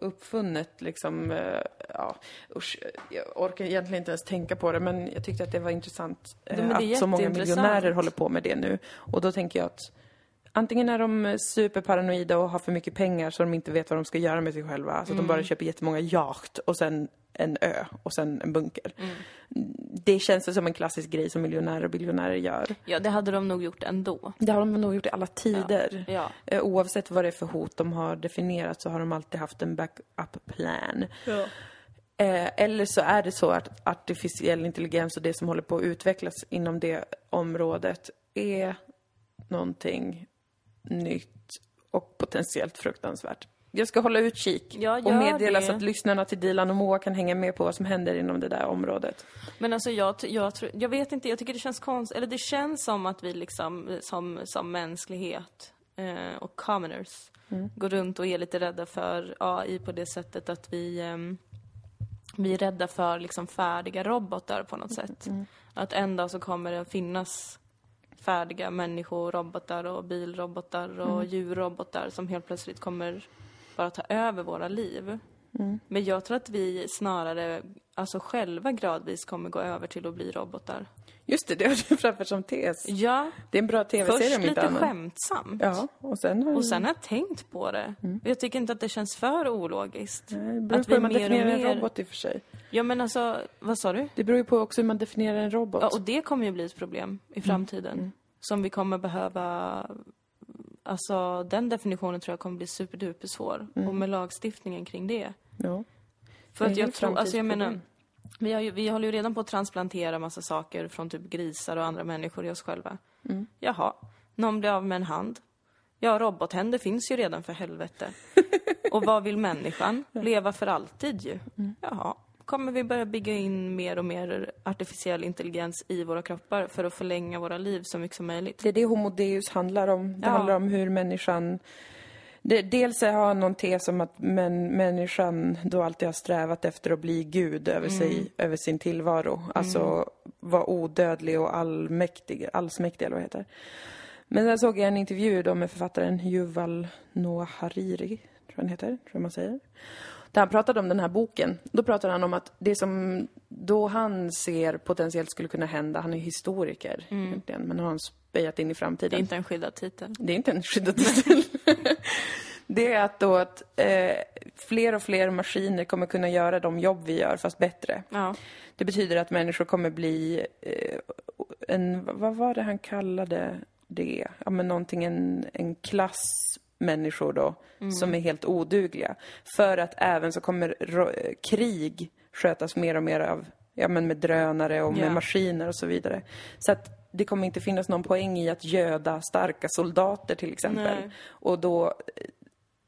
uppfunnet liksom, eh, ja, usch, jag orkar egentligen inte ens tänka på det, men jag tyckte att det var intressant eh, det att så många miljonärer håller på med det nu. Och då tänker jag att antingen är de superparanoida och har för mycket pengar så de inte vet vad de ska göra med sig själva, så att Mm. de bara köper jättemånga yacht och sen en ö och sen en bunker. Mm. Det känns som en klassisk grej som miljonärer och biljonärer gör. ja, det hade de nog gjort ändå. Det har de nog gjort i alla tider. Ja. Eh, Oavsett vad det är för hot de har definierat så har de alltid haft en backup-plan. Eh, eller så är det så att artificiell intelligens och det som håller på att utvecklas inom det området är någonting nytt och potentiellt fruktansvärt. Jag ska hålla utkik Ja, och meddela det. så att lyssnarna till Dilan och Moa kan hänga med på vad som händer inom det där området. Men alltså jag, jag, tror, jag vet inte, jag tycker det känns konstigt, eller det känns som att vi liksom som, som mänsklighet eh, och commoners går runt och är lite rädda för AI på det sättet att vi, ehm, vi är rädda för liksom färdiga robotar på något sätt. Att en dag så kommer det finnas färdiga människorobotar och bilrobotar och djurrobotar som helt plötsligt kommer bara ta över våra liv. Men jag tror att vi snarare, alltså själva gradvis kommer gå över till att bli robotar. Just det, det har du *laughs* framfört som tes. Ja, Det är en bra tv-serie först om inte lite annat. skämtsamt. Ja, och sen har Och sen har jag tänkt på det. Och Jag tycker inte att det känns för ologiskt. Det beror Att på hur vi man mer definierar en mer- robot i och för sig. Ja men alltså, vad sa du? Det beror ju på också hur man definierar en robot. Ja, och det kommer ju bli ett problem i framtiden. Som vi kommer behöva... Alltså den definitionen tror jag kommer bli superduper svår. Och med lagstiftningen kring det. Ja. För att jag tror, alltså jag menar, vi, har ju, vi håller ju redan på att transplantera massa saker från typ grisar och andra människor i oss själva. Mm. Jaha, någon blir av med en hand. Ja, robothänder finns ju redan för helvete. *laughs* och vad vill människan? Leva för alltid ju. Mm. Jaha, kommer vi börja bygga in mer och mer artificiell intelligens i våra kroppar för att förlänga våra liv så mycket som möjligt? Det är det Homo Deus handlar om. Det Ja. handlar om hur människan... Det, dels har han någon tes om att män, människan då alltid har strävat efter att bli Gud över, sig, över sin tillvaro. Alltså vara odödlig och allmäktig, allsmäktig eller vad heter. Men där såg jag en intervju då med författaren Yuval Noah Hariri, tror jag han heter, tror jag man säger. Där han pratade om den här boken. Då pratade han om att det som då han ser potentiellt skulle kunna hända, han är historiker egentligen, men har han spejat in i framtiden. Det är inte en skyddad titel. Det är inte en skyddad titel. *laughs* det är att då att eh, fler och fler maskiner kommer kunna göra de jobb vi gör, fast bättre. Ja. Det betyder att människor kommer bli eh, en, vad var det han kallade det? Ja men någonting, en, en klass människor då, som är helt odugliga. För att även så kommer krig skötas mer och mer av, ja men med drönare och med Ja. maskiner och så vidare. Så att det kommer inte finnas någon poäng i att göda starka soldater till exempel. Nej. Och då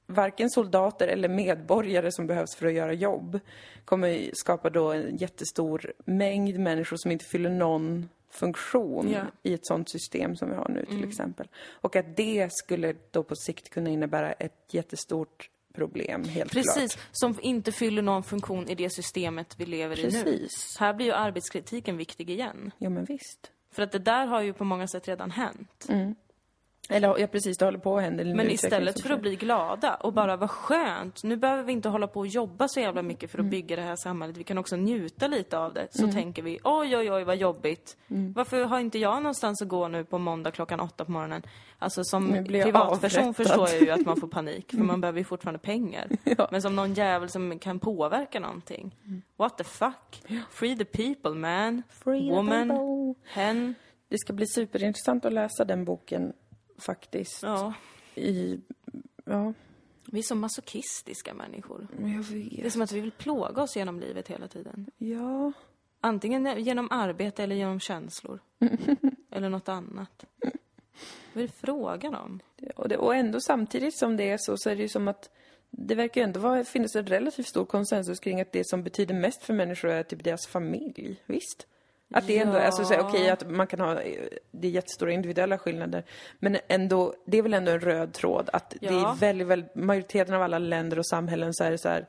varken soldater eller medborgare som behövs för att göra jobb kommer skapa då en jättestor mängd människor som inte fyller någon funktion Ja. i ett sånt system som vi har nu till exempel. Och att det skulle då på sikt kunna innebära ett jättestort problem, helt Precis, klart. som inte fyller någon funktion i det systemet vi lever i nu. Precis. Här blir ju arbetskritiken viktig igen. Ja, men visst. För att det där har ju på många sätt redan hänt. Eller ja, precis, det håller på att hända. Men istället för att bli glada och bara vad skönt, nu behöver vi inte hålla på och jobba så jävla mycket för att bygga det här samhället, vi kan också njuta lite av det. Så tänker vi, oj oj oj vad jobbigt. Varför har inte jag någonstans att gå nu på måndag klockan åtta på morgonen? Alltså som privatperson avrättad. förstår jag ju att man får panik, för man behöver ju fortfarande pengar. *laughs* Men som någon jävel som kan påverka någonting. What the fuck? Free the people man. Free the Woman. Hen. Det ska bli superintressant att läsa den boken faktiskt. Ja. I, ja, Vi är så masochistiska människor. Jag Det är vet. som att vi vill plåga oss genom livet hela tiden. Ja. Antingen genom arbete eller genom känslor. *laughs* eller något annat. Vad är det frågan om? Och, det, och ändå samtidigt som det är så, så är det ju som att det verkar ändå vara, finnas en relativt stor konsensus kring att det som betyder mest för människor är typ deras familj. Visst? Att det ändå, Ja. alltså okej att man kan ha, det är jättestora individuella skillnader. Men ändå, det är väl ändå en röd tråd att det Ja. är väldigt, väldigt, majoriteten av alla länder och samhällen så är det så här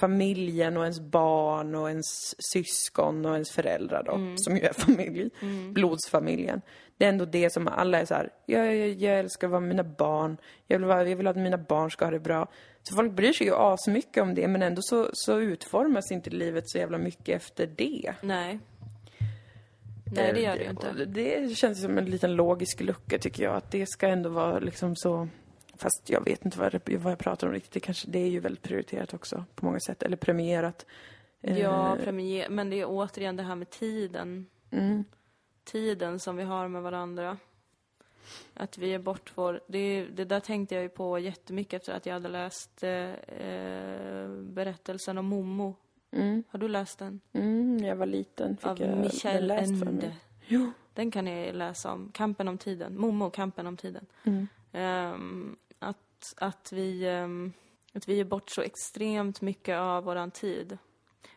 familjen och ens barn och ens syskon och ens föräldrar då, som ju är familj, blodsfamiljen. Det är ändå det som alla är så här, jag, jag, jag älskar att vara med mina barn, jag vill, vara, jag vill att mina barn ska ha det bra. Så folk bryr sig ju asmycket om det, men ändå så, så utformas inte livet så jävla mycket efter det. Nej. Nej, det gör det ju inte. Det känns som en liten logisk lucka tycker jag, att det ska ändå vara liksom så Fast jag vet inte vad jag, vad jag pratar om riktigt. Det, kanske, det är ju väldigt prioriterat också på många sätt. Eller premierat. Eh, Ja, premier, men det är återigen det här med tiden. Mm. Tiden som vi har med varandra. Att vi är bort vår... Det, det där tänkte jag ju på jättemycket efter att jag hade läst eh, eh, berättelsen om Momo. Mm. Har du läst den? Mm, när jag var liten fick Av jag den Michel läst för mig. Jo. Den kan ni läsa om. Kampen om tiden. Momo, kampen om tiden. Mm. Ehm, att, att, vi, ehm, att vi ger bort så extremt mycket av våran tid.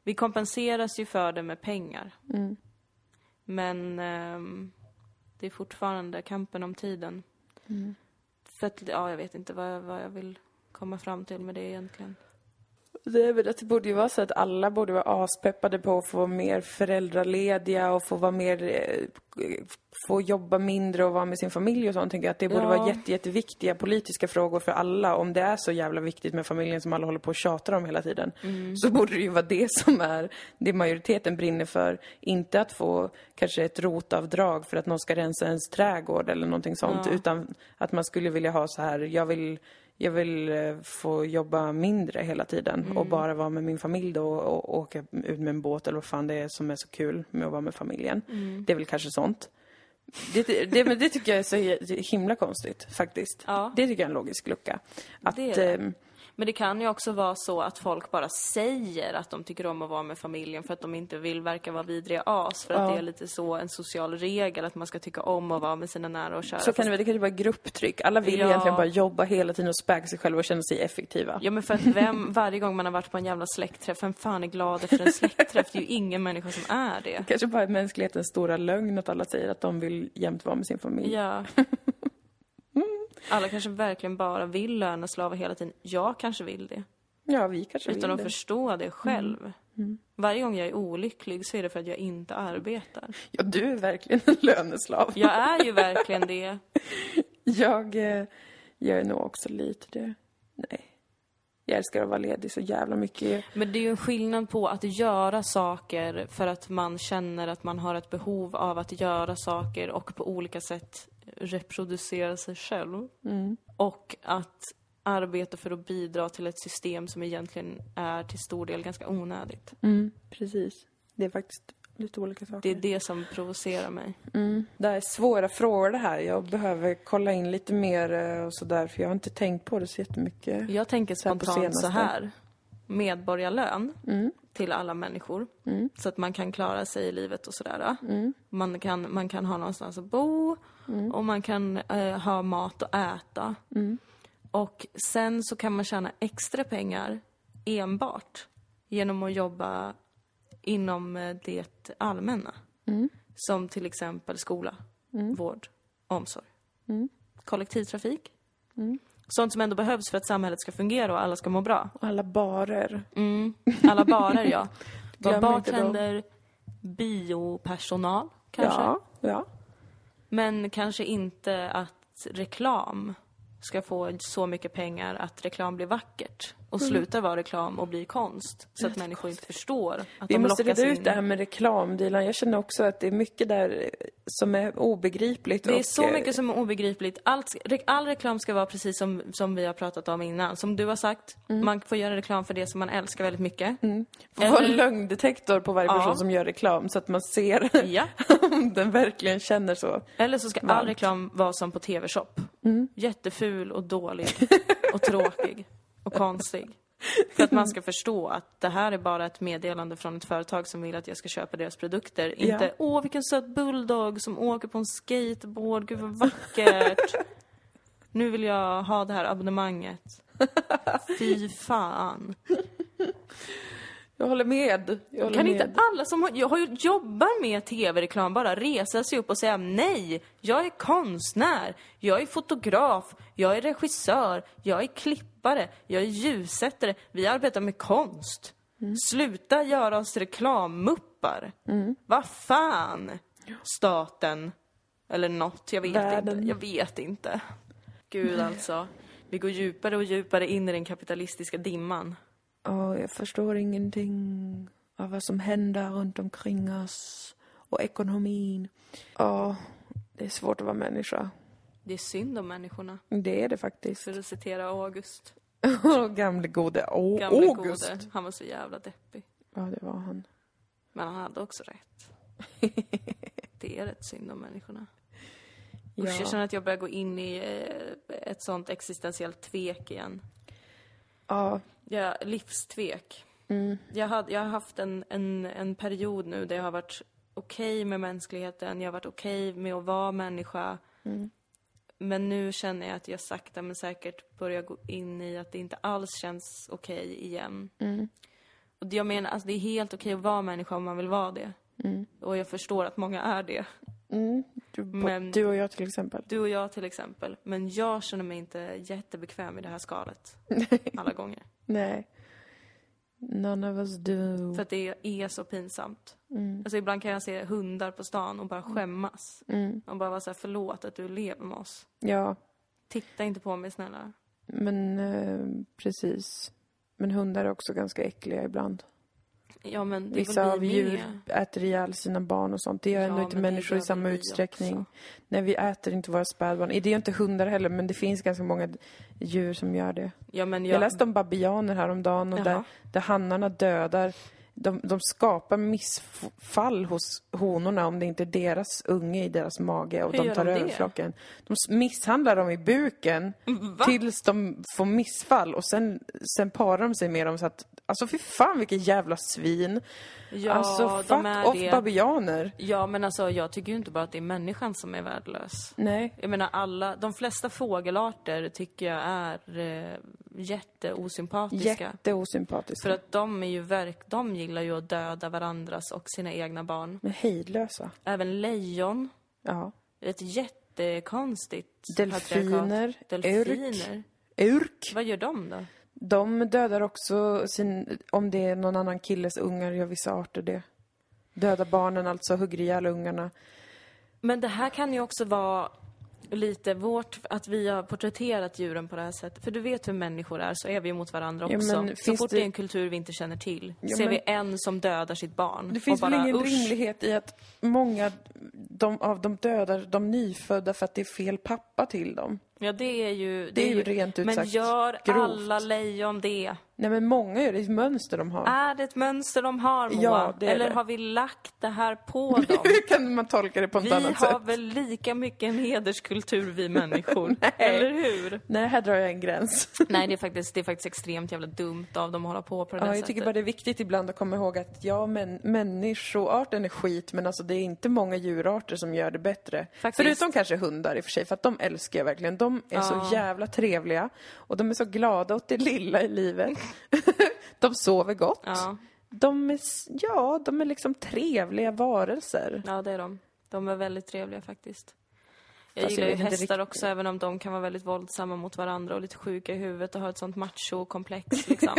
Vi kompenseras ju för det med pengar. Mm. Men ehm, det är fortfarande kampen om tiden. Mm. För att, ja, jag vet inte vad jag, vad jag vill komma fram till med det egentligen. Det är väl att det borde ju vara så att alla borde vara aspeppade på att få vara mer föräldralediga och få vara mer, eh, få jobba mindre och vara med sin familj och sånt. Tänker jag att det borde Ja. vara jätte, jätteviktiga politiska frågor för alla. Om det är så jävla viktigt med familjen som alla håller på och tjatar om hela tiden. Så borde det ju vara det som är det majoriteten brinner för. Inte att få kanske ett rotavdrag för att någon ska rensa ens trädgård eller någonting sånt. Ja. Utan att man skulle vilja ha så här, jag vill jag vill eh, få jobba mindre hela tiden och bara vara med min familj då och, och åka ut med en båt eller vad fan det är som är så kul med att vara med familjen. Det är väl kanske sånt. Det, det, men det tycker jag är så hi- himla konstigt faktiskt. Ja. Det tycker jag är en logisk lucka. Att, Det det. Men det kan ju också vara så att folk bara säger att de tycker om att vara med familjen för att de inte vill verka vara vidriga as. För att Ja. det är lite så en social regel att man ska tycka om att vara med sina nära och kära. så kan det, vara- det kan ju vara grupptryck. Alla vill Ja. egentligen bara jobba hela tiden och späka sig själva och känna sig effektiva. Ja men för att vem, *laughs* varje gång man har varit på en jävla släktträff, vem fan är glad efter en släktträff? Det är ju ingen människa som är det. Kanske bara är mänsklighetens stora lögn att alla säger att de vill jämt vara med sin familj. Ja. *laughs* Alla kanske verkligen bara vill löneslava hela tiden. Jag kanske vill det. Ja, vi kanske Utan vill att det. förstå det själv. Varje gång jag är olycklig så är det för att jag inte arbetar. Ja, du är verkligen en löneslav. Jag är ju verkligen det. *laughs* Jag, eh, jag är nog också lite det. Nej. Jag älskar att vara ledig så jävla mycket. Men det är ju en skillnad på att göra saker för att man känner att man har ett behov av att göra saker och på olika sätt reproducera sig själv. Och att arbeta för att bidra till ett system som egentligen är till stor del ganska onödigt. Precis. Det är faktiskt lite olika saker. Det är det som provocerar mig. Det här är svåra frågor det här. Jag behöver kolla in lite mer eh, och sådär för jag har inte tänkt på det så jättemycket. Jag tänker Så här på spontant så här. Medborgarlön till alla människor. Så att man kan klara sig i livet och sådär. Man, kan, man kan ha någonstans att bo och man kan eh, ha mat att äta. Och sen så kan man tjäna extra pengar enbart genom att jobba inom eh, det allmänna. Som till exempel skola, vård, omsorg, kollektivtrafik. Sånt som ändå behövs för att samhället ska fungera och alla ska må bra. Och alla barer. Mm. Alla barer, ja. *laughs* Glöm. Bartender, biopersonal, kanske. Ja, ja. Men kanske inte att reklam ska få så mycket pengar att reklam blir vackert och Mm. slutar vara reklam och blir konst. Så att människor inte förstår att Vi de måste reda ut det här med reklam, Dilan. Jag känner också att det är mycket där eh, som är obegripligt. Det är och, så eh, mycket som är obegripligt. Allt, all reklam ska vara precis som, som vi har pratat om innan. Som du har sagt, Mm. man får göra reklam för det som man älskar väldigt mycket. får vara en Eller- lögndetektor på varje Ja. person som gör reklam så att man ser *laughs* Ja. om den verkligen känner så. Eller så ska all Varmt. reklam vara som på TV-shop. Mm. Jätteful och dålig *laughs* och tråkig. Och konstig. För att man ska förstå att det här är bara ett meddelande från ett företag som vill att jag ska köpa deras produkter. Inte Ja. åh vilken söt bulldog som åker på en skateboard, gud vad vackert. nu vill jag ha det här abonnemanget. Fy fan. Jag håller med. Jag håller Kan med. inte alla som har, jag har jobbar med tv-reklam bara resa sig upp och säga nej, jag är konstnär, jag är fotograf, jag är regissör, jag är klippare, jag är ljussättare, vi arbetar med konst. Sluta göra oss reklammuppar. Vad fan? Staten. Eller något, jag vet Världen. inte. Jag vet inte. Gud alltså. Vi går djupare och djupare in i den kapitalistiska dimman. Ja, jag förstår ingenting av vad som händer runt omkring oss och ekonomin. Ja, det är svårt att vara människa. Det är synd om människorna. Det är det faktiskt. För att citera August. Gamle gode Å- Gamle August. gode. Han var så jävla deppig. Ja, det var han. Men han hade också rätt. *laughs* Det är rätt synd om människorna. Ja. Usch, jag känner att jag börjar gå in i eh, ett sånt existentiellt tvek igen. Ja, Ja, livstvek. mm, Jag, hade, jag har haft en, en, en period nu där jag har varit okej med mänskligheten, jag har varit okej med att vara människa. Mm. Men nu känner jag att jag sakta men säkert börjar gå in i att det inte alls känns okej igen. mm, Och jag menar, alltså det är helt okej att vara människa om man vill vara det. mm, Och jag förstår att många är det. Mm. Du, Men- du och jag till exempel. Du och jag till exempel. Men jag känner mig inte jättebekväm i det här skalet. Alla gånger. *laughs* Nej. None of us do. För att det är så pinsamt. Mm, Alltså ibland kan jag se hundar på stan och bara skämmas. mm. Och bara vara såhär, förlåt att du lever med oss. Ja, Titta inte på mig snälla. men eh, precis. Men hundar är också ganska äckliga ibland. Ja men det Vissa av djur äter ihjäl sina barn och sånt. Det gör Ja, ändå inte människor i samma utsträckning. också. Nej, vi äter inte våra spädbarn. Det är inte hundar heller, men det finns ganska många djur som gör det. Ja men Jag, jag... läste om babianer häromdagen och där, Jaha. där hannarna dödar de, de skapar missfall hos honorna om det inte är deras unge i deras mage och Hur de tar de över flocken. De misshandlar dem i buken Va? tills de får missfall och sen, sen parar de sig med dem så att, alltså fy fan vilket jävla svin. Ja, alltså de fuck är off det. babianer. Ja men alltså jag tycker ju inte bara att det är människan som är värdelös. Nej. Jag menar alla, de flesta fågelarter tycker jag är eh, jätteosympatiska. Jätteosympatiska. För att de är ju verk, de gillar ju att döda varandras och sina egna barn. Men hejdlösa. Även lejon. Ja. Ett jättekonstigt Delfiner, patriarkat. Delfiner. Urk. Vad gör de då? De dödar också sin, om det är någon annan killes ungar, gör vissa arter det. Dödar barnen, alltså hugger ihjäl ungarna. Men det här kan ju också vara lite vårt, att vi har porträtterat djuren på det här sättet. För du vet hur människor är, så är vi mot varandra Ja, också. men så fort det- det är en kultur vi inte känner till, Ja, ser men- vi en som dödar sitt barn. Det finns och väl bara, ingen "Usch." rimlighet i att många de, av dem dödar de nyfödda för att det är fel pappa till dem. Ja, det är ju... Det är ju rent ut Men sagt gör grovt. alla lejon det? Nej men många gör det, det är ett mönster de har. Är det ett mönster de har, Moa? Ja, det är Eller det. har vi lagt det här på *laughs* dem? Hur kan man tolka det på Vi något annat har sätt? väl lika mycket en hederskultur, vi *laughs* människor? Eller hur? Nej, här drar jag en gräns. *laughs* Nej, det är, faktiskt, det är faktiskt extremt jävla dumt av dem att hålla på på det där Ja, jag sättet. tycker bara det är viktigt ibland att komma ihåg att ja, men människoarten är skit, men alltså det är inte många djurarter som gör det bättre. Faktiskt. Förutom kanske hundar i och för sig, för att de älskar jag verkligen. De är så Ja. jävla trevliga och de är så glada åt det lilla i livet. *laughs* de sover gott. Ja, De är, ja, de är liksom trevliga varelser. ja, det är de. De är väldigt trevliga faktiskt. Jag Fast gillar jag ju hästar riktigt. också, även om de kan vara väldigt våldsamma mot varandra och lite sjuka i huvudet och ha ett sånt macho-komplex liksom.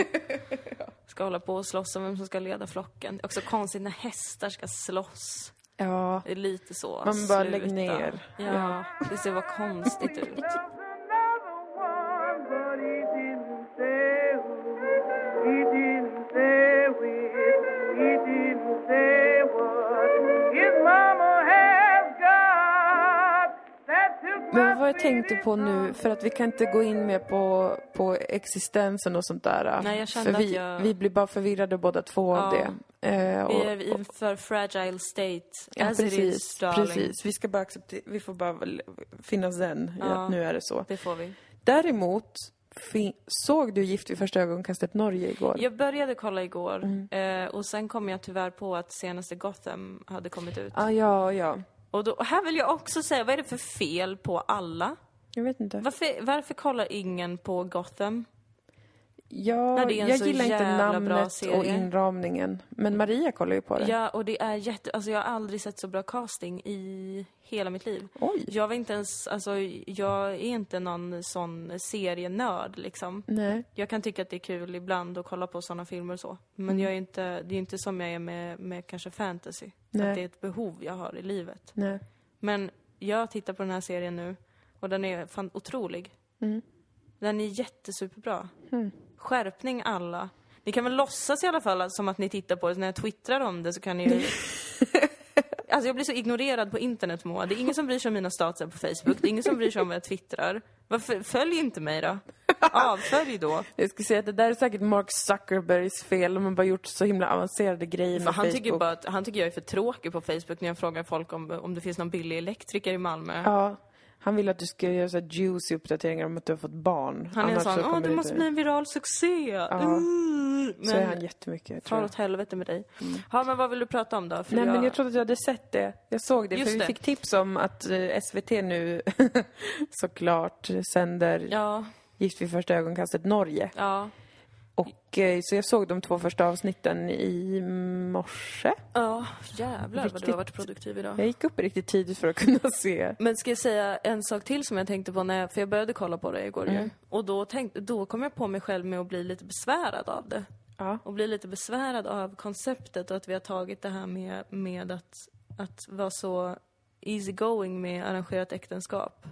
*laughs* Ska hålla på och slåss om vem som ska leda flocken. Det är också konstigt när hästar ska slåss. Ja, Det är lite så. Man bara, sluta. lägg ner. Ja, det ser bara konstigt ut. *laughs* men vad jag tänkte på nu, för att vi kan inte gå in mer på, på existensen och sånt där. Nej, jag kände för vi, att jag- vi blir bara förvirrade båda två av Ja. det. Eh, och- Vi är i en för fragile state. Ja, as it precis. is, darling. precis. Vi ska bara acceptera, vi får bara väl finna zen i Ja. att nu är det så. Det får vi. Däremot, Såg du Gift vid första ögonkastet Norge igår? Jag började kolla igår Mm. eh, och sen kom jag tyvärr på att senaste Gotham hade kommit ut. Ah, ja, ja. Och, då, och här vill jag också säga, vad är det för fel på alla? Jag vet inte. Varför, varför kollar ingen på Gotham? Ja, jag gillar inte namnet och inramningen. Men Maria kollar ju på det. Ja, och det är jätte... Alltså jag har aldrig sett så bra casting i hela mitt liv. Oj. Jag var inte ens... Alltså, jag är inte någon sån serienörd liksom. Nej. Jag kan tycka att det är kul ibland att kolla på såna filmer och så. Men Mm. jag är inte, det är inte som jag är med, med kanske fantasy. Nej. Att det är ett behov jag har i livet. Nej. Men jag tittar på den här serien nu och den är fan otrolig. Mm. Den är jättesuperbra. Skärpning alla. Ni kan väl låtsas i alla fall som att ni tittar på det, så när jag twittrar om det så kan ni ju... *laughs* Alltså jag blir så ignorerad på internet Moa. Det är ingen som bryr sig om mina statusar på Facebook. Det är ingen som bryr sig om vad jag twittrar. Varför, följ inte mig då. Avfölj då. Jag skulle säga att det där är säkert Mark Zuckerbergs fel. De har bara gjort så himla avancerade grejer med han Facebook. tycker bara att, han tycker jag är för tråkig på Facebook när jag frågar folk om, om det finns någon billig elektriker i Malmö. Ja. Han vill att du ska göra så juicy uppdateringar om att du har fått barn. Han är Annars sån, så åh det måste bli en viral succé. Uh, Så är han men jättemycket, far jag. åt helvete med dig. Ja men vad vill du prata om då? För Nej men jag trodde att jag hade sett det. Jag såg det, Just för vi det. fick tips om att eh, SVT nu *laughs* såklart sänder Ja, Gift vid första ögonkastet Norge. ja, Och eh, så jag såg de två första avsnitten i morse. ja. Jävlar vad du Riktigt. har varit produktiv idag. Jag gick upp riktigt tidigt för att kunna se. Men ska jag säga en sak till som jag tänkte på när jag, för jag började kolla på det igår. Mm. Och då, tänkte, då kom jag på mig själv med att bli lite besvärad av det. Ja. Och bli lite besvärad av konceptet och att vi har tagit det här med, med att, att vara så easy going med arrangerat äktenskap.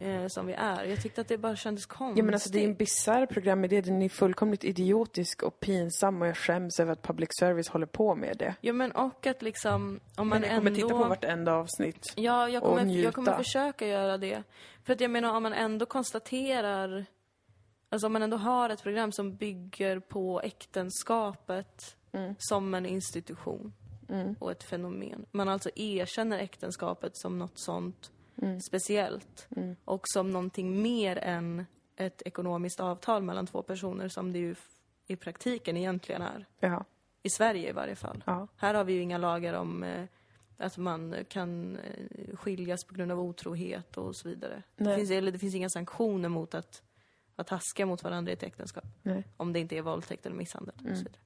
Eh, som vi är. Jag tyckte att det bara kändes konstigt. Mm. Ja men alltså det är en bisarr programidé, den är fullkomligt idiotisk och pinsam och jag skäms över att public service håller på med det. Ja men och att liksom, om man Men jag kommer ändå... titta på vartenda avsnitt. Ja, jag och kommer, njuta. jag kommer försöka göra det. För att jag menar, om man ändå konstaterar... Alltså om man ändå har ett program som bygger på äktenskapet Mm. som en institution och ett fenomen. Man alltså erkänner äktenskapet som något sånt Mm. speciellt och som någonting mer än ett ekonomiskt avtal mellan två personer som det ju i praktiken egentligen är. Ja. I Sverige i varje fall. Ja. Här har vi ju inga lagar om eh, att man kan eh, skiljas på grund av otrohet och så vidare. Det finns, eller det finns inga sanktioner mot att, att taska mot varandra i ett äktenskap. Nej. Om det inte är våldtäkt eller misshandel och så vidare.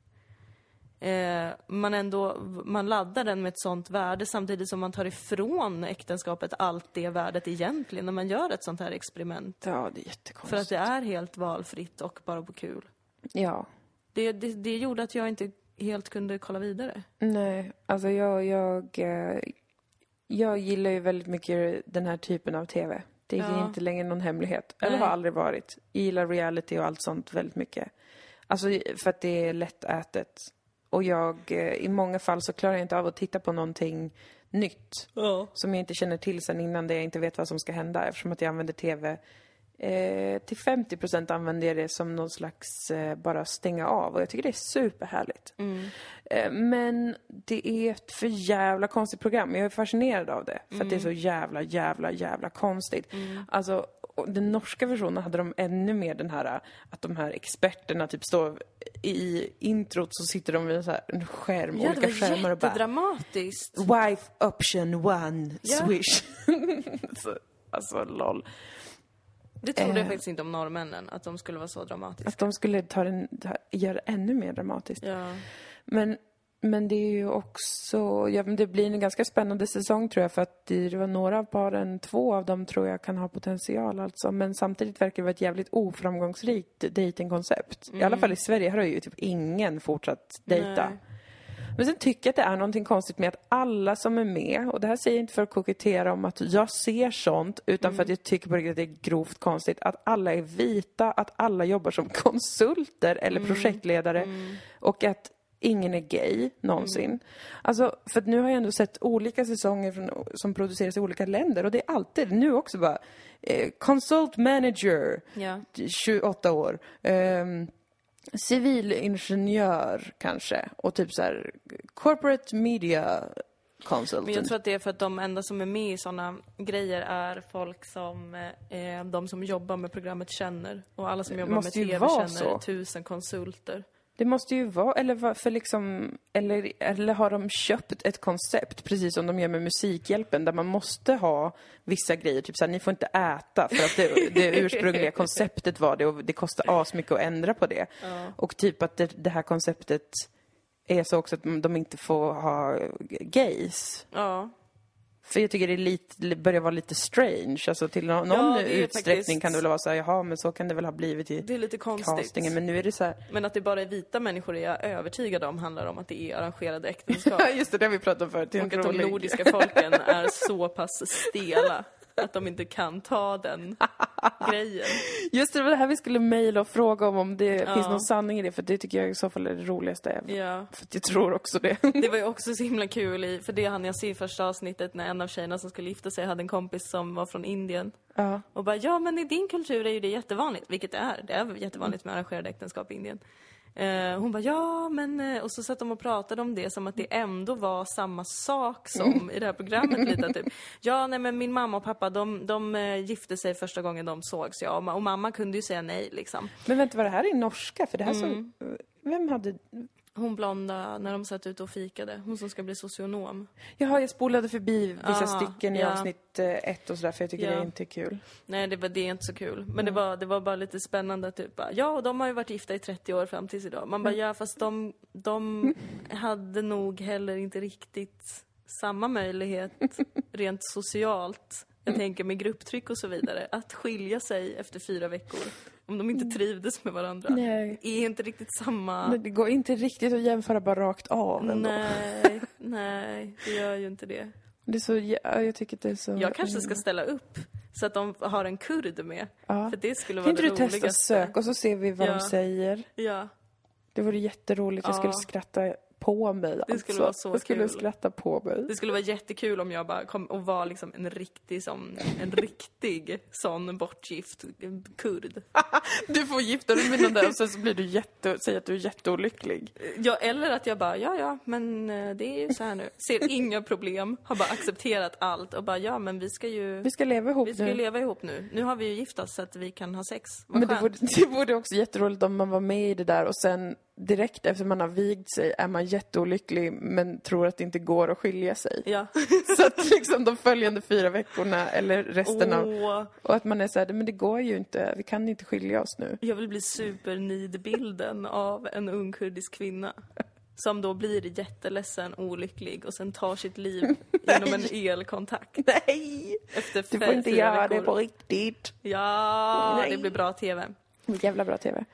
Eh, man ändå, man laddar den med ett sånt värde samtidigt som man tar ifrån äktenskapet allt det värdet egentligen när man gör ett sånt här experiment. Ja, det är jättekonstigt. För att det är helt valfritt och bara på kul. Ja. Det, det, det gjorde att jag inte helt kunde kolla vidare. Nej, alltså jag, jag, eh, jag gillar ju väldigt mycket den här typen av TV. Det är Ja. inte längre någon hemlighet. Eller Nej. har aldrig varit. Jag gillar reality och allt sånt väldigt mycket. Alltså för att det är lättätet. Och jag, eh, i många fall så klarar jag inte av att titta på någonting nytt. Som jag inte känner till sen innan, där jag inte vet vad som ska hända eftersom att jag använder TV. Eh, till 50 procent använder jag det som någon slags eh, bara stänga av och jag tycker det är superhärligt. Eh, men det är ett för jävla konstigt program. Jag är fascinerad av det. För att det är så jävla, jävla, jävla konstigt. Alltså, och den norska versionen hade de ännu mer den här att de här experterna typ står i introt så sitter de vid en, så här, en skärm, Ja, det olika var skärmar och bara jättedramatiskt. Wife option one, Ja. swish. *laughs* så, alltså LOL. Det trodde jag Eh. faktiskt inte om norrmännen, att de skulle vara så dramatiska. Att de skulle ta den, ta, göra det ännu mer dramatiskt. Ja. Men, men det är ju också, ja men det blir en ganska spännande säsong tror jag för att det var några av paren, två av dem tror jag kan ha potential alltså. Men samtidigt verkar det vara ett jävligt oframgångsrikt datingkoncept. I alla fall i Sverige har ju typ ingen fortsatt dejta. Nej. Men sen tycker jag att det är någonting konstigt med att alla som är med, och det här säger jag inte för att kokettera om att jag ser sånt, utan för att jag tycker på att det är grovt konstigt, att alla är vita, att alla jobbar som *laughs* konsulter eller projektledare och att ingen är gay någonsin. Alltså, för nu har jag ändå sett olika säsonger från, som produceras i olika länder och det är alltid, nu också bara, eh, consult manager, Ja. 28 år. Um, civilingenjör kanske. Och typ så här corporate media consultant. Men jag tror att det är för att de enda som är med i såna grejer är folk som eh, de som jobbar med programmet känner. Och alla som jobbar med TV känner så. tusen konsulter. Det måste ju vara, eller vad- för liksom, eller, eller har de köpt ett koncept, precis som de gör med Musikhjälpen, där man måste ha vissa grejer, typ såhär, ni får inte äta, för att det, det ursprungliga *laughs* konceptet var det och det kostar asmycket att ändra på det. Och typ att det, det här konceptet är så också att de inte får ha gays. Ja. För jag tycker det lite, börjar vara lite strange, alltså till någon, Ja, utsträckning faktiskt- kan det väl vara såhär, jaha men så kan det väl ha blivit i Det är lite konstigt. castingen, men nu är det så här, Men att det bara är vita människor är jag övertygad om handlar om att det är arrangerade äktenskap. *laughs* Just det, det har vi pratat om förut. Och att de nordiska folken *laughs* är så pass stela *laughs* att de inte kan ta den *laughs* grejen. Just det, det var det här vi skulle mejla och fråga om, om det Ja. finns någon sanning i det, för det tycker jag i så fall är det roligaste. Ja. För jag tror också det. *laughs* Det var ju också så himla kul i, för det hann jag se i första avsnittet när en av tjejerna som skulle gifta sig hade en kompis som var från Indien. ja. Och bara, ja men i din kultur är ju det jättevanligt, vilket det är. Det är jättevanligt med arrangerade äktenskap i Indien. Eh, hon bara, ja men... eh," Och så satt de och pratade om det som att det ändå var samma sak som i det här programmet lite typ. Ja, nej men min mamma och pappa de, de eh, gifte sig första gången de sågs, ja. Och mamma kunde ju säga nej liksom. Men vänta, var det här i norska? För det här Mm. så... Vem hade... Hon blonda, när de satt ute och fikade. Hon som ska bli socionom. Jaha, jag spolade förbi vissa Ah, stycken i ja. avsnitt eh, ett och sådär, för jag tycker Ja. det inte är kul. Nej, det, var, det är inte så kul. Men det, var, det var bara lite spännande. Typ. Ja, och de har ju varit gifta i 30 år fram tills idag. Man bara, ja, fast de, de hade nog heller inte riktigt samma möjlighet *laughs* rent socialt. Jag tänker med grupptryck och så vidare. Att skilja sig efter fyra veckor. Om de inte trivdes med varandra. Nej. Är inte riktigt samma... Men det går inte riktigt att jämföra bara rakt av ändå. Nej, *laughs* nej, det gör ju inte det. Det är så... Ja, jag tycker det är så... Jag kanske ska ställa upp så att de har en kurd med. Ja. För det skulle Kan vara inte det du testa roligaste. söka och så ser vi vad Ja. de säger? Ja. Det vore jätteroligt. Jag skulle skratta på mig. Det skulle alltså. vara så Jag skulle kul. skratta på mig. Det skulle vara jättekul om jag bara kom och var liksom en riktig sån, en riktig sån bortgift kurd. *laughs* Du får gifta dig med någon där och sen så blir du jätte, säger att du är jätteolycklig. Ja, eller att jag bara, ja, ja, men eh, det är ju så här nu. Ser inga problem, har bara accepterat allt och bara, ja, men vi ska ju, Vi ska leva ihop vi ska nu. ju leva ihop nu. Nu har vi ju gift oss så att vi kan ha sex. Vad Men det skönt. vore, *laughs* det vore också jätteroligt om man var med i det där och sen direkt efter man har vigt sig är man jätteolycklig men tror att det inte går att skilja sig. Ja. *laughs* Så att liksom de följande fyra veckorna eller resten av... Åh, Och att man är såhär, men det går ju inte, vi kan inte skilja oss nu. jag vill bli supernidbilden av en ung kurdisk kvinna. Som då blir jätteledsen, olycklig och sen tar sitt liv *laughs* genom en elkontakt. Nej! Efter Du får inte göra det veckor. på riktigt. Ja, Nej. det blir bra TV. Jävla bra TV.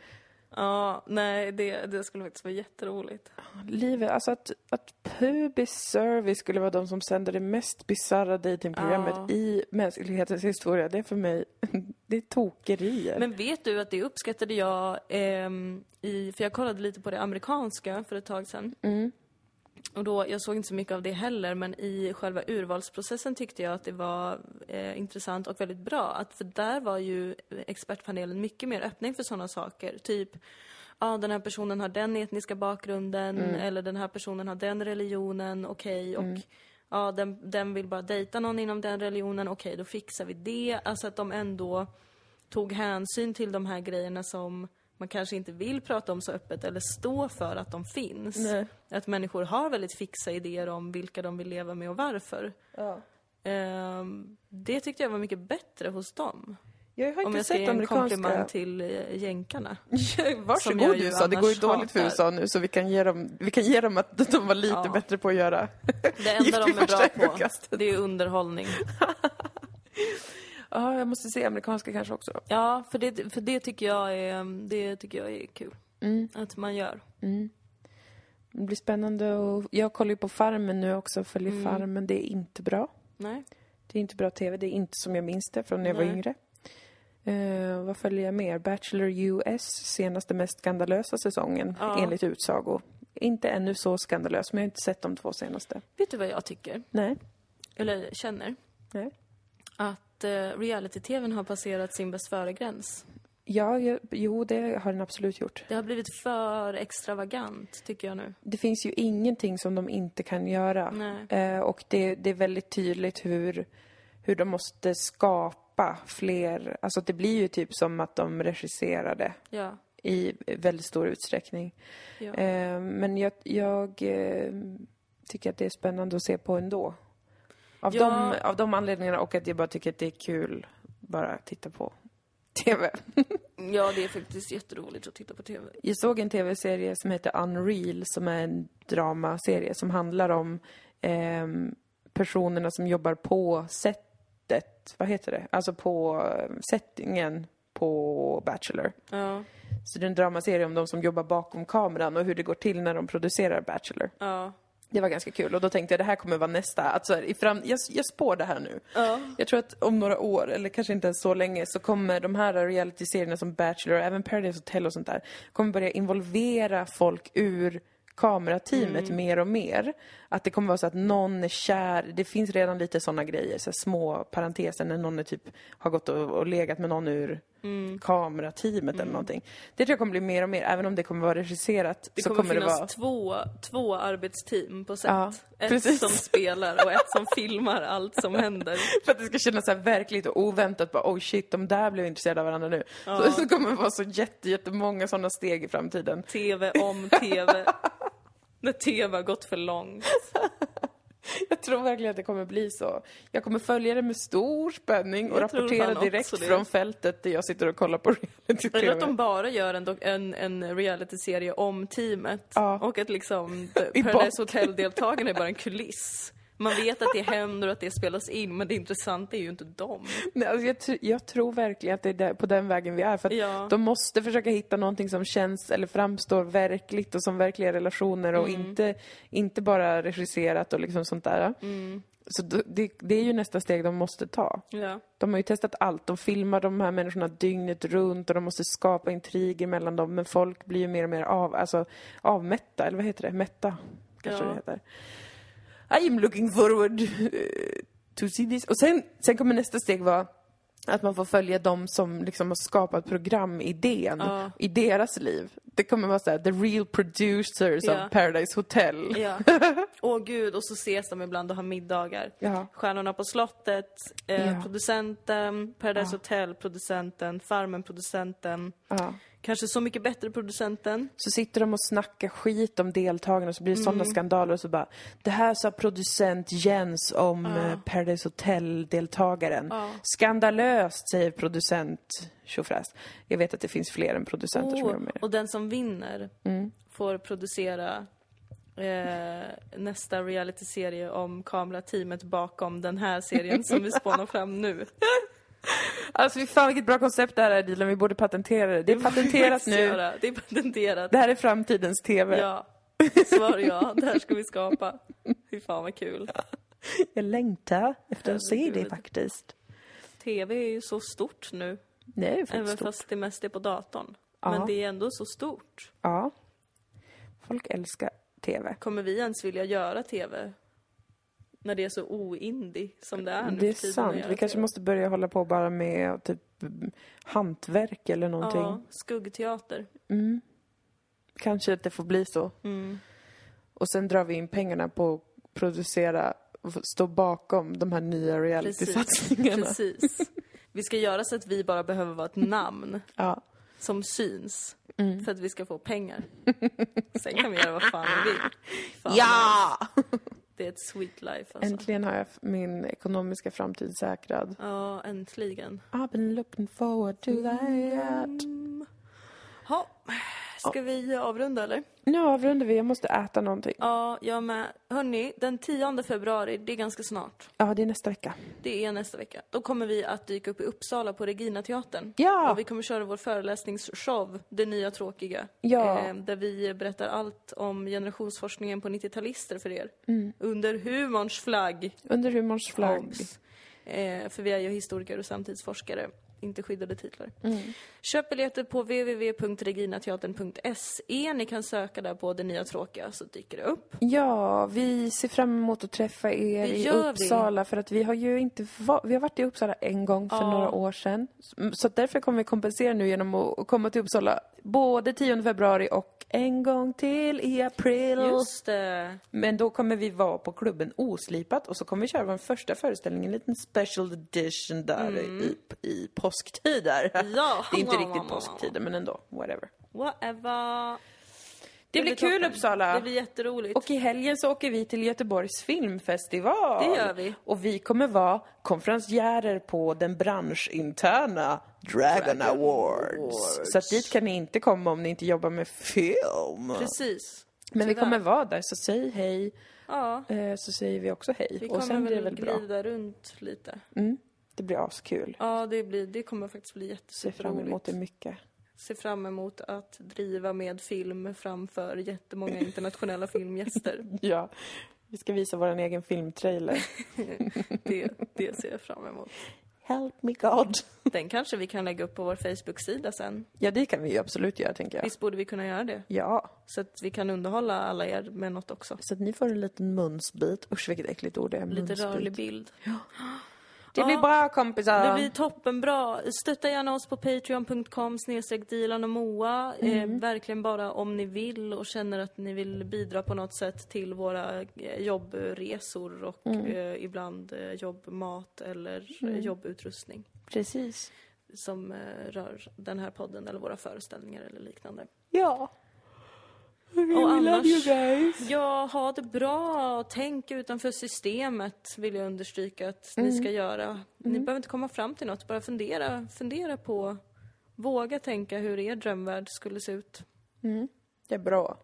Ja, nej, det, det skulle faktiskt vara jätteroligt. Livet, alltså att, att Public Service skulle vara de som sänder det mest bisarra datingprogrammet Ja. i mänsklighetens historia, det är för mig, *laughs* det är tokerier. Men vet du att det uppskattade jag ehm, i, för jag kollade lite på det amerikanska för ett tag sedan. Mm. Och då, jag såg inte så mycket av det heller, men i själva urvalsprocessen tyckte jag att det var eh, intressant och väldigt bra. Att, för där var ju expertpanelen mycket mer öppning för sådana saker. Typ, ja den här personen har den etniska bakgrunden, eller den här personen har den religionen, okej. och ja, den, den vill bara dejta någon inom den religionen, okej, då fixar vi det. Alltså att de ändå tog hänsyn till de här grejerna som man kanske inte vill prata om så öppet eller stå för att de finns. Nej. Att människor har väldigt fixa idéer om vilka de vill leva med och varför. Ja. Ehm, det tyckte jag var mycket bättre hos dem. Jag har Om inte jag ska ge en komplimang amerikanska... till eh, jänkarna. *laughs* Som Varsågod USA, det går ju dåligt för. USA nu så vi kan ge dem, vi kan ge dem att de var lite Ja. bättre på att göra Det enda *laughs* de är bra på, det är underhållning. *laughs* Ja, jag måste se amerikanska kanske också då. Ja, för det, för det tycker jag är, det tycker jag är kul. Mm. Att man gör. Det blir spännande och jag kollar ju på Farmen nu också, följer Mm. Farmen. Det är inte bra. Nej. Det är inte bra TV, det är inte som jag minns det från när jag var Nej. yngre. Eh, vad följer jag mer? Bachelor US, senaste mest skandalösa säsongen Ja. enligt utsago. Inte ännu så skandalös, men jag har inte sett de två senaste. Vet du vad jag tycker? Nej. Eller känner? Nej. Att eh, reality-tvn har passerat sin bäst före-gräns. Ja, jo, det har den absolut gjort. Det har blivit för extravagant, tycker jag nu. Det finns ju ingenting som de inte kan göra. Eh, och det, det är väldigt tydligt hur, hur de måste skapa fler... Alltså det blir ju typ som att de regisserade Ja. i väldigt stor utsträckning. Ja. Eh, men jag, jag eh, tycker att det är spännande att se på ändå. Av, Ja. de, av de anledningarna och att jag bara tycker att det är kul bara titta på *laughs* TV. ja, det är faktiskt jätteroligt att titta på TV. Jag såg en tv-serie som heter Unreal som är en dramaserie som handlar om ehm, personerna som jobbar på sättet, vad heter det? Alltså på eh, settingen på Bachelor. Ja. Så det är en dramaserie om de som jobbar bakom kameran och hur det går till när de producerar Bachelor. Ja. Det var ganska kul och då tänkte jag det här kommer vara nästa. Att så här, i fram, jag, jag spår det här nu. Ja. Jag tror att om några år, eller kanske inte ens så länge, så kommer de här reality-serierna som Bachelor och även Paradise Hotel och sånt där, kommer börja involvera folk ur kamerateamet Mm. mer och mer. Att det kommer vara så att någon är kär, det finns redan lite såna grejer, så små parenteser när någon är typ har gått och, och legat med någon ur Mm. kamerateamet eller någonting. Det tror jag kommer bli mer och mer, även om det kommer vara regisserat Det så kommer, kommer det finnas vara... två, två arbetsteam på set. Ja, ett precis. som spelar och ett som filmar allt som händer. *laughs* För att det ska kännas så här verkligt och oväntat. Bara, oh shit, de där blev intresserade av varandra nu. Så, så kommer det vara så jätte, jättemånga sådana steg i framtiden. TV om TV. *laughs* När TV har gått för långt. *laughs* *laughs* Jag tror verkligen att det kommer bli så. Jag kommer följa det med stor spänning och Jag rapportera direkt från fältet där jag sitter och kollar på *laughs* Eller att reality-tv. de bara gör en, en, en reality-serie om teamet. Ja. Och att liksom *laughs* Paradise. Hotel-deltagarna är bara en kuliss. Man vet att det händer och att det spelas in, men det intressanta är ju inte dem. Nej, alltså jag, tr- jag tror verkligen att det är där, på den vägen vi är. För att Ja. de måste försöka hitta någonting som känns eller framstår verkligt och som verkliga relationer och Mm. inte, inte bara regisserat och liksom sånt där. Mm. Så det, det är ju nästa steg de måste ta. Ja. De har ju testat allt. De filmar de här människorna dygnet runt och de måste skapa intriger mellan dem. Men folk blir ju mer och mer av, alltså, avmätta, eller vad heter det? Mätta, kanske Ja. det heter. I am looking forward eh, to see this. Och sen, sen kommer nästa steg vara att man får följa dem som liksom har skapat programidén Ja. i deras liv. Det kommer vara så här, the real producers Ja. of Paradise Hotel. *laughs* Åh gud, och så ses de ibland och har middagar. Ja. Stjärnorna på slottet, eh, producenten, Paradise Hotel, producenten, Farmen, producenten. Ja. Kanske Så mycket bättre producenten. Så sitter de och snackar skit om deltagarna och så blir det sådana skandaler och så bara Det här sa producent Jens om eh, Paradise Hotel-deltagaren. Ja. Skandalöst, säger producent Tjofräs. Jag vet att det finns fler än producenter som gör Oh, med det. och den som vinner Mm. får producera eh, nästa realityserie om kamerateamet bakom den här serien som vi spånar fram nu. *laughs* Alltså fan vilket bra koncept det här är Dilan, vi borde patentera det. Det är patenterat nu. göra. Det är patenterat. Det här är framtidens TV. Ja. Svar ja, det här ska vi skapa. Fy fan vad kul. Jag längtar efter att se det faktiskt. TV är ju så stort nu. Det är faktiskt Även stort. fast det mest är på datorn. Ja. Men det är ändå så stort. Ja. Folk älskar TV. Kommer vi ens vilja göra TV? När det är så oindie som det är nu Det är sant. Vi kanske måste börja hålla på bara med typ hantverk eller någonting. Ja, skuggteater. Mm. Kanske att det får bli så. Mm. Och sen drar vi in pengarna på att producera och stå bakom de här nya reality-satsningarna. Precis. Vi ska göra så att vi bara behöver vara ett namn Ja. som syns. Mm. För att vi ska få pengar. Sen kan vi göra vad fan vi vill. Fan, ja! Det är ett sweet life alltså. Äntligen har jag min ekonomiska framtid säkrad. Ja, äntligen. I've been looking forward to that. Mm. Ha. Ska vi avrunda eller? Nu avrundar vi, jag måste äta någonting. Ja, jag med. Hörni, den 10 februari, det är ganska snart. Ja, det är nästa vecka. Det är nästa vecka. Då kommer vi att dyka upp i Uppsala på Regina teatern. Ja! Och vi kommer köra vår föreläsningsshow, Det nya tråkiga. Ja. Eh, där vi berättar allt om generationsforskningen på 90-talister för er. Mm. Under humorns flagg. Under humorns flagg. Eh, för vi är ju historiker och samtidsforskare. Inte skyddade titlar. Mm. Köp biljetter på www.reginateatern.se. Ni kan söka där på Det nya tråkiga så dyker det upp. Ja, vi ser fram emot att träffa er i gör vi. Uppsala för att vi har ju inte va- vi har varit i Uppsala en gång för Ja. några år sedan. Så därför kommer vi kompensera nu genom att komma till Uppsala både 10 februari och en gång till i april. Just det. Men då kommer vi vara på klubben Oslipat och så kommer vi köra vår första föreställning, en liten special edition där i, i påsktider. Mm. Ja. *laughs* Det är inte riktigt *laughs* påsktider men ändå, whatever. Whatever. Det blir kul toppen. Uppsala! Det blir jätteroligt. Och i helgen så åker vi till Göteborgs filmfestival. Det gör vi. Och vi kommer vara konferenciärer på den branschinterna Dragon, Awards. Awards. Så att dit kan ni inte komma om ni inte jobbar med film. Precis. Men vi Tyvärr. kommer vara där, så säg hej. Ja, Eh, Så säger vi också hej. vi Och kommer sen blir det väl bra. glida runt lite. Mm. Det blir askul. Ja, det, blir, det kommer faktiskt bli Ser fram emot jätteroligt. det mycket. Ser fram emot att driva med film framför jättemånga internationella *laughs* filmgäster. Ja. Vi ska visa vår egen filmtrailer. *laughs* Det, det ser jag fram emot. Help me God. *laughs* Den kanske vi kan lägga upp på vår Facebook-sida sen. Ja, det kan vi ju absolut göra, tänker jag. Visst borde vi kunna göra det? Ja. Så att vi kan underhålla alla er med något också. Så att ni får en liten munsbit. Usch, vilket äckligt ord det är. Lite munsbit. rörlig bild. *gasps* *gasps* Det blir bra kompisar. Det blir toppenbra. Stötta gärna oss på patreon.com snedstreck Dilan och Moa. Eh, verkligen bara om ni vill och känner att ni vill bidra på något sätt till våra eh, jobbresor och eh, ibland eh, jobbmat eller eh, jobbutrustning Precis. som eh, rör den här podden eller våra föreställningar eller liknande. Ja. Och we love annars-. Ja, ha det bra. Tänk utanför systemet, vill jag understryka att ni ska göra. Ni behöver inte komma fram till något, bara fundera, fundera på, våga tänka hur er drömvärld skulle se ut. Det är bra.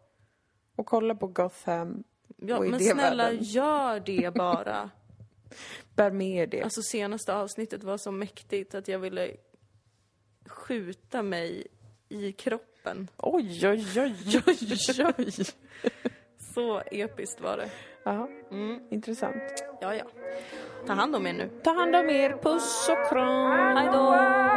Och kolla på Gotham. Ja, Och men snälla, gör det *laughs* bara. Bär med det. Alltså senaste avsnittet var så mäktigt att jag ville skjuta mig i kroppen. Oj, oj, oj, oj, oj. *laughs* Så episkt var det. Ja, intressant. Ja, ja. Ta hand om er nu. Ta hand om er. Puss och kram. Hej då!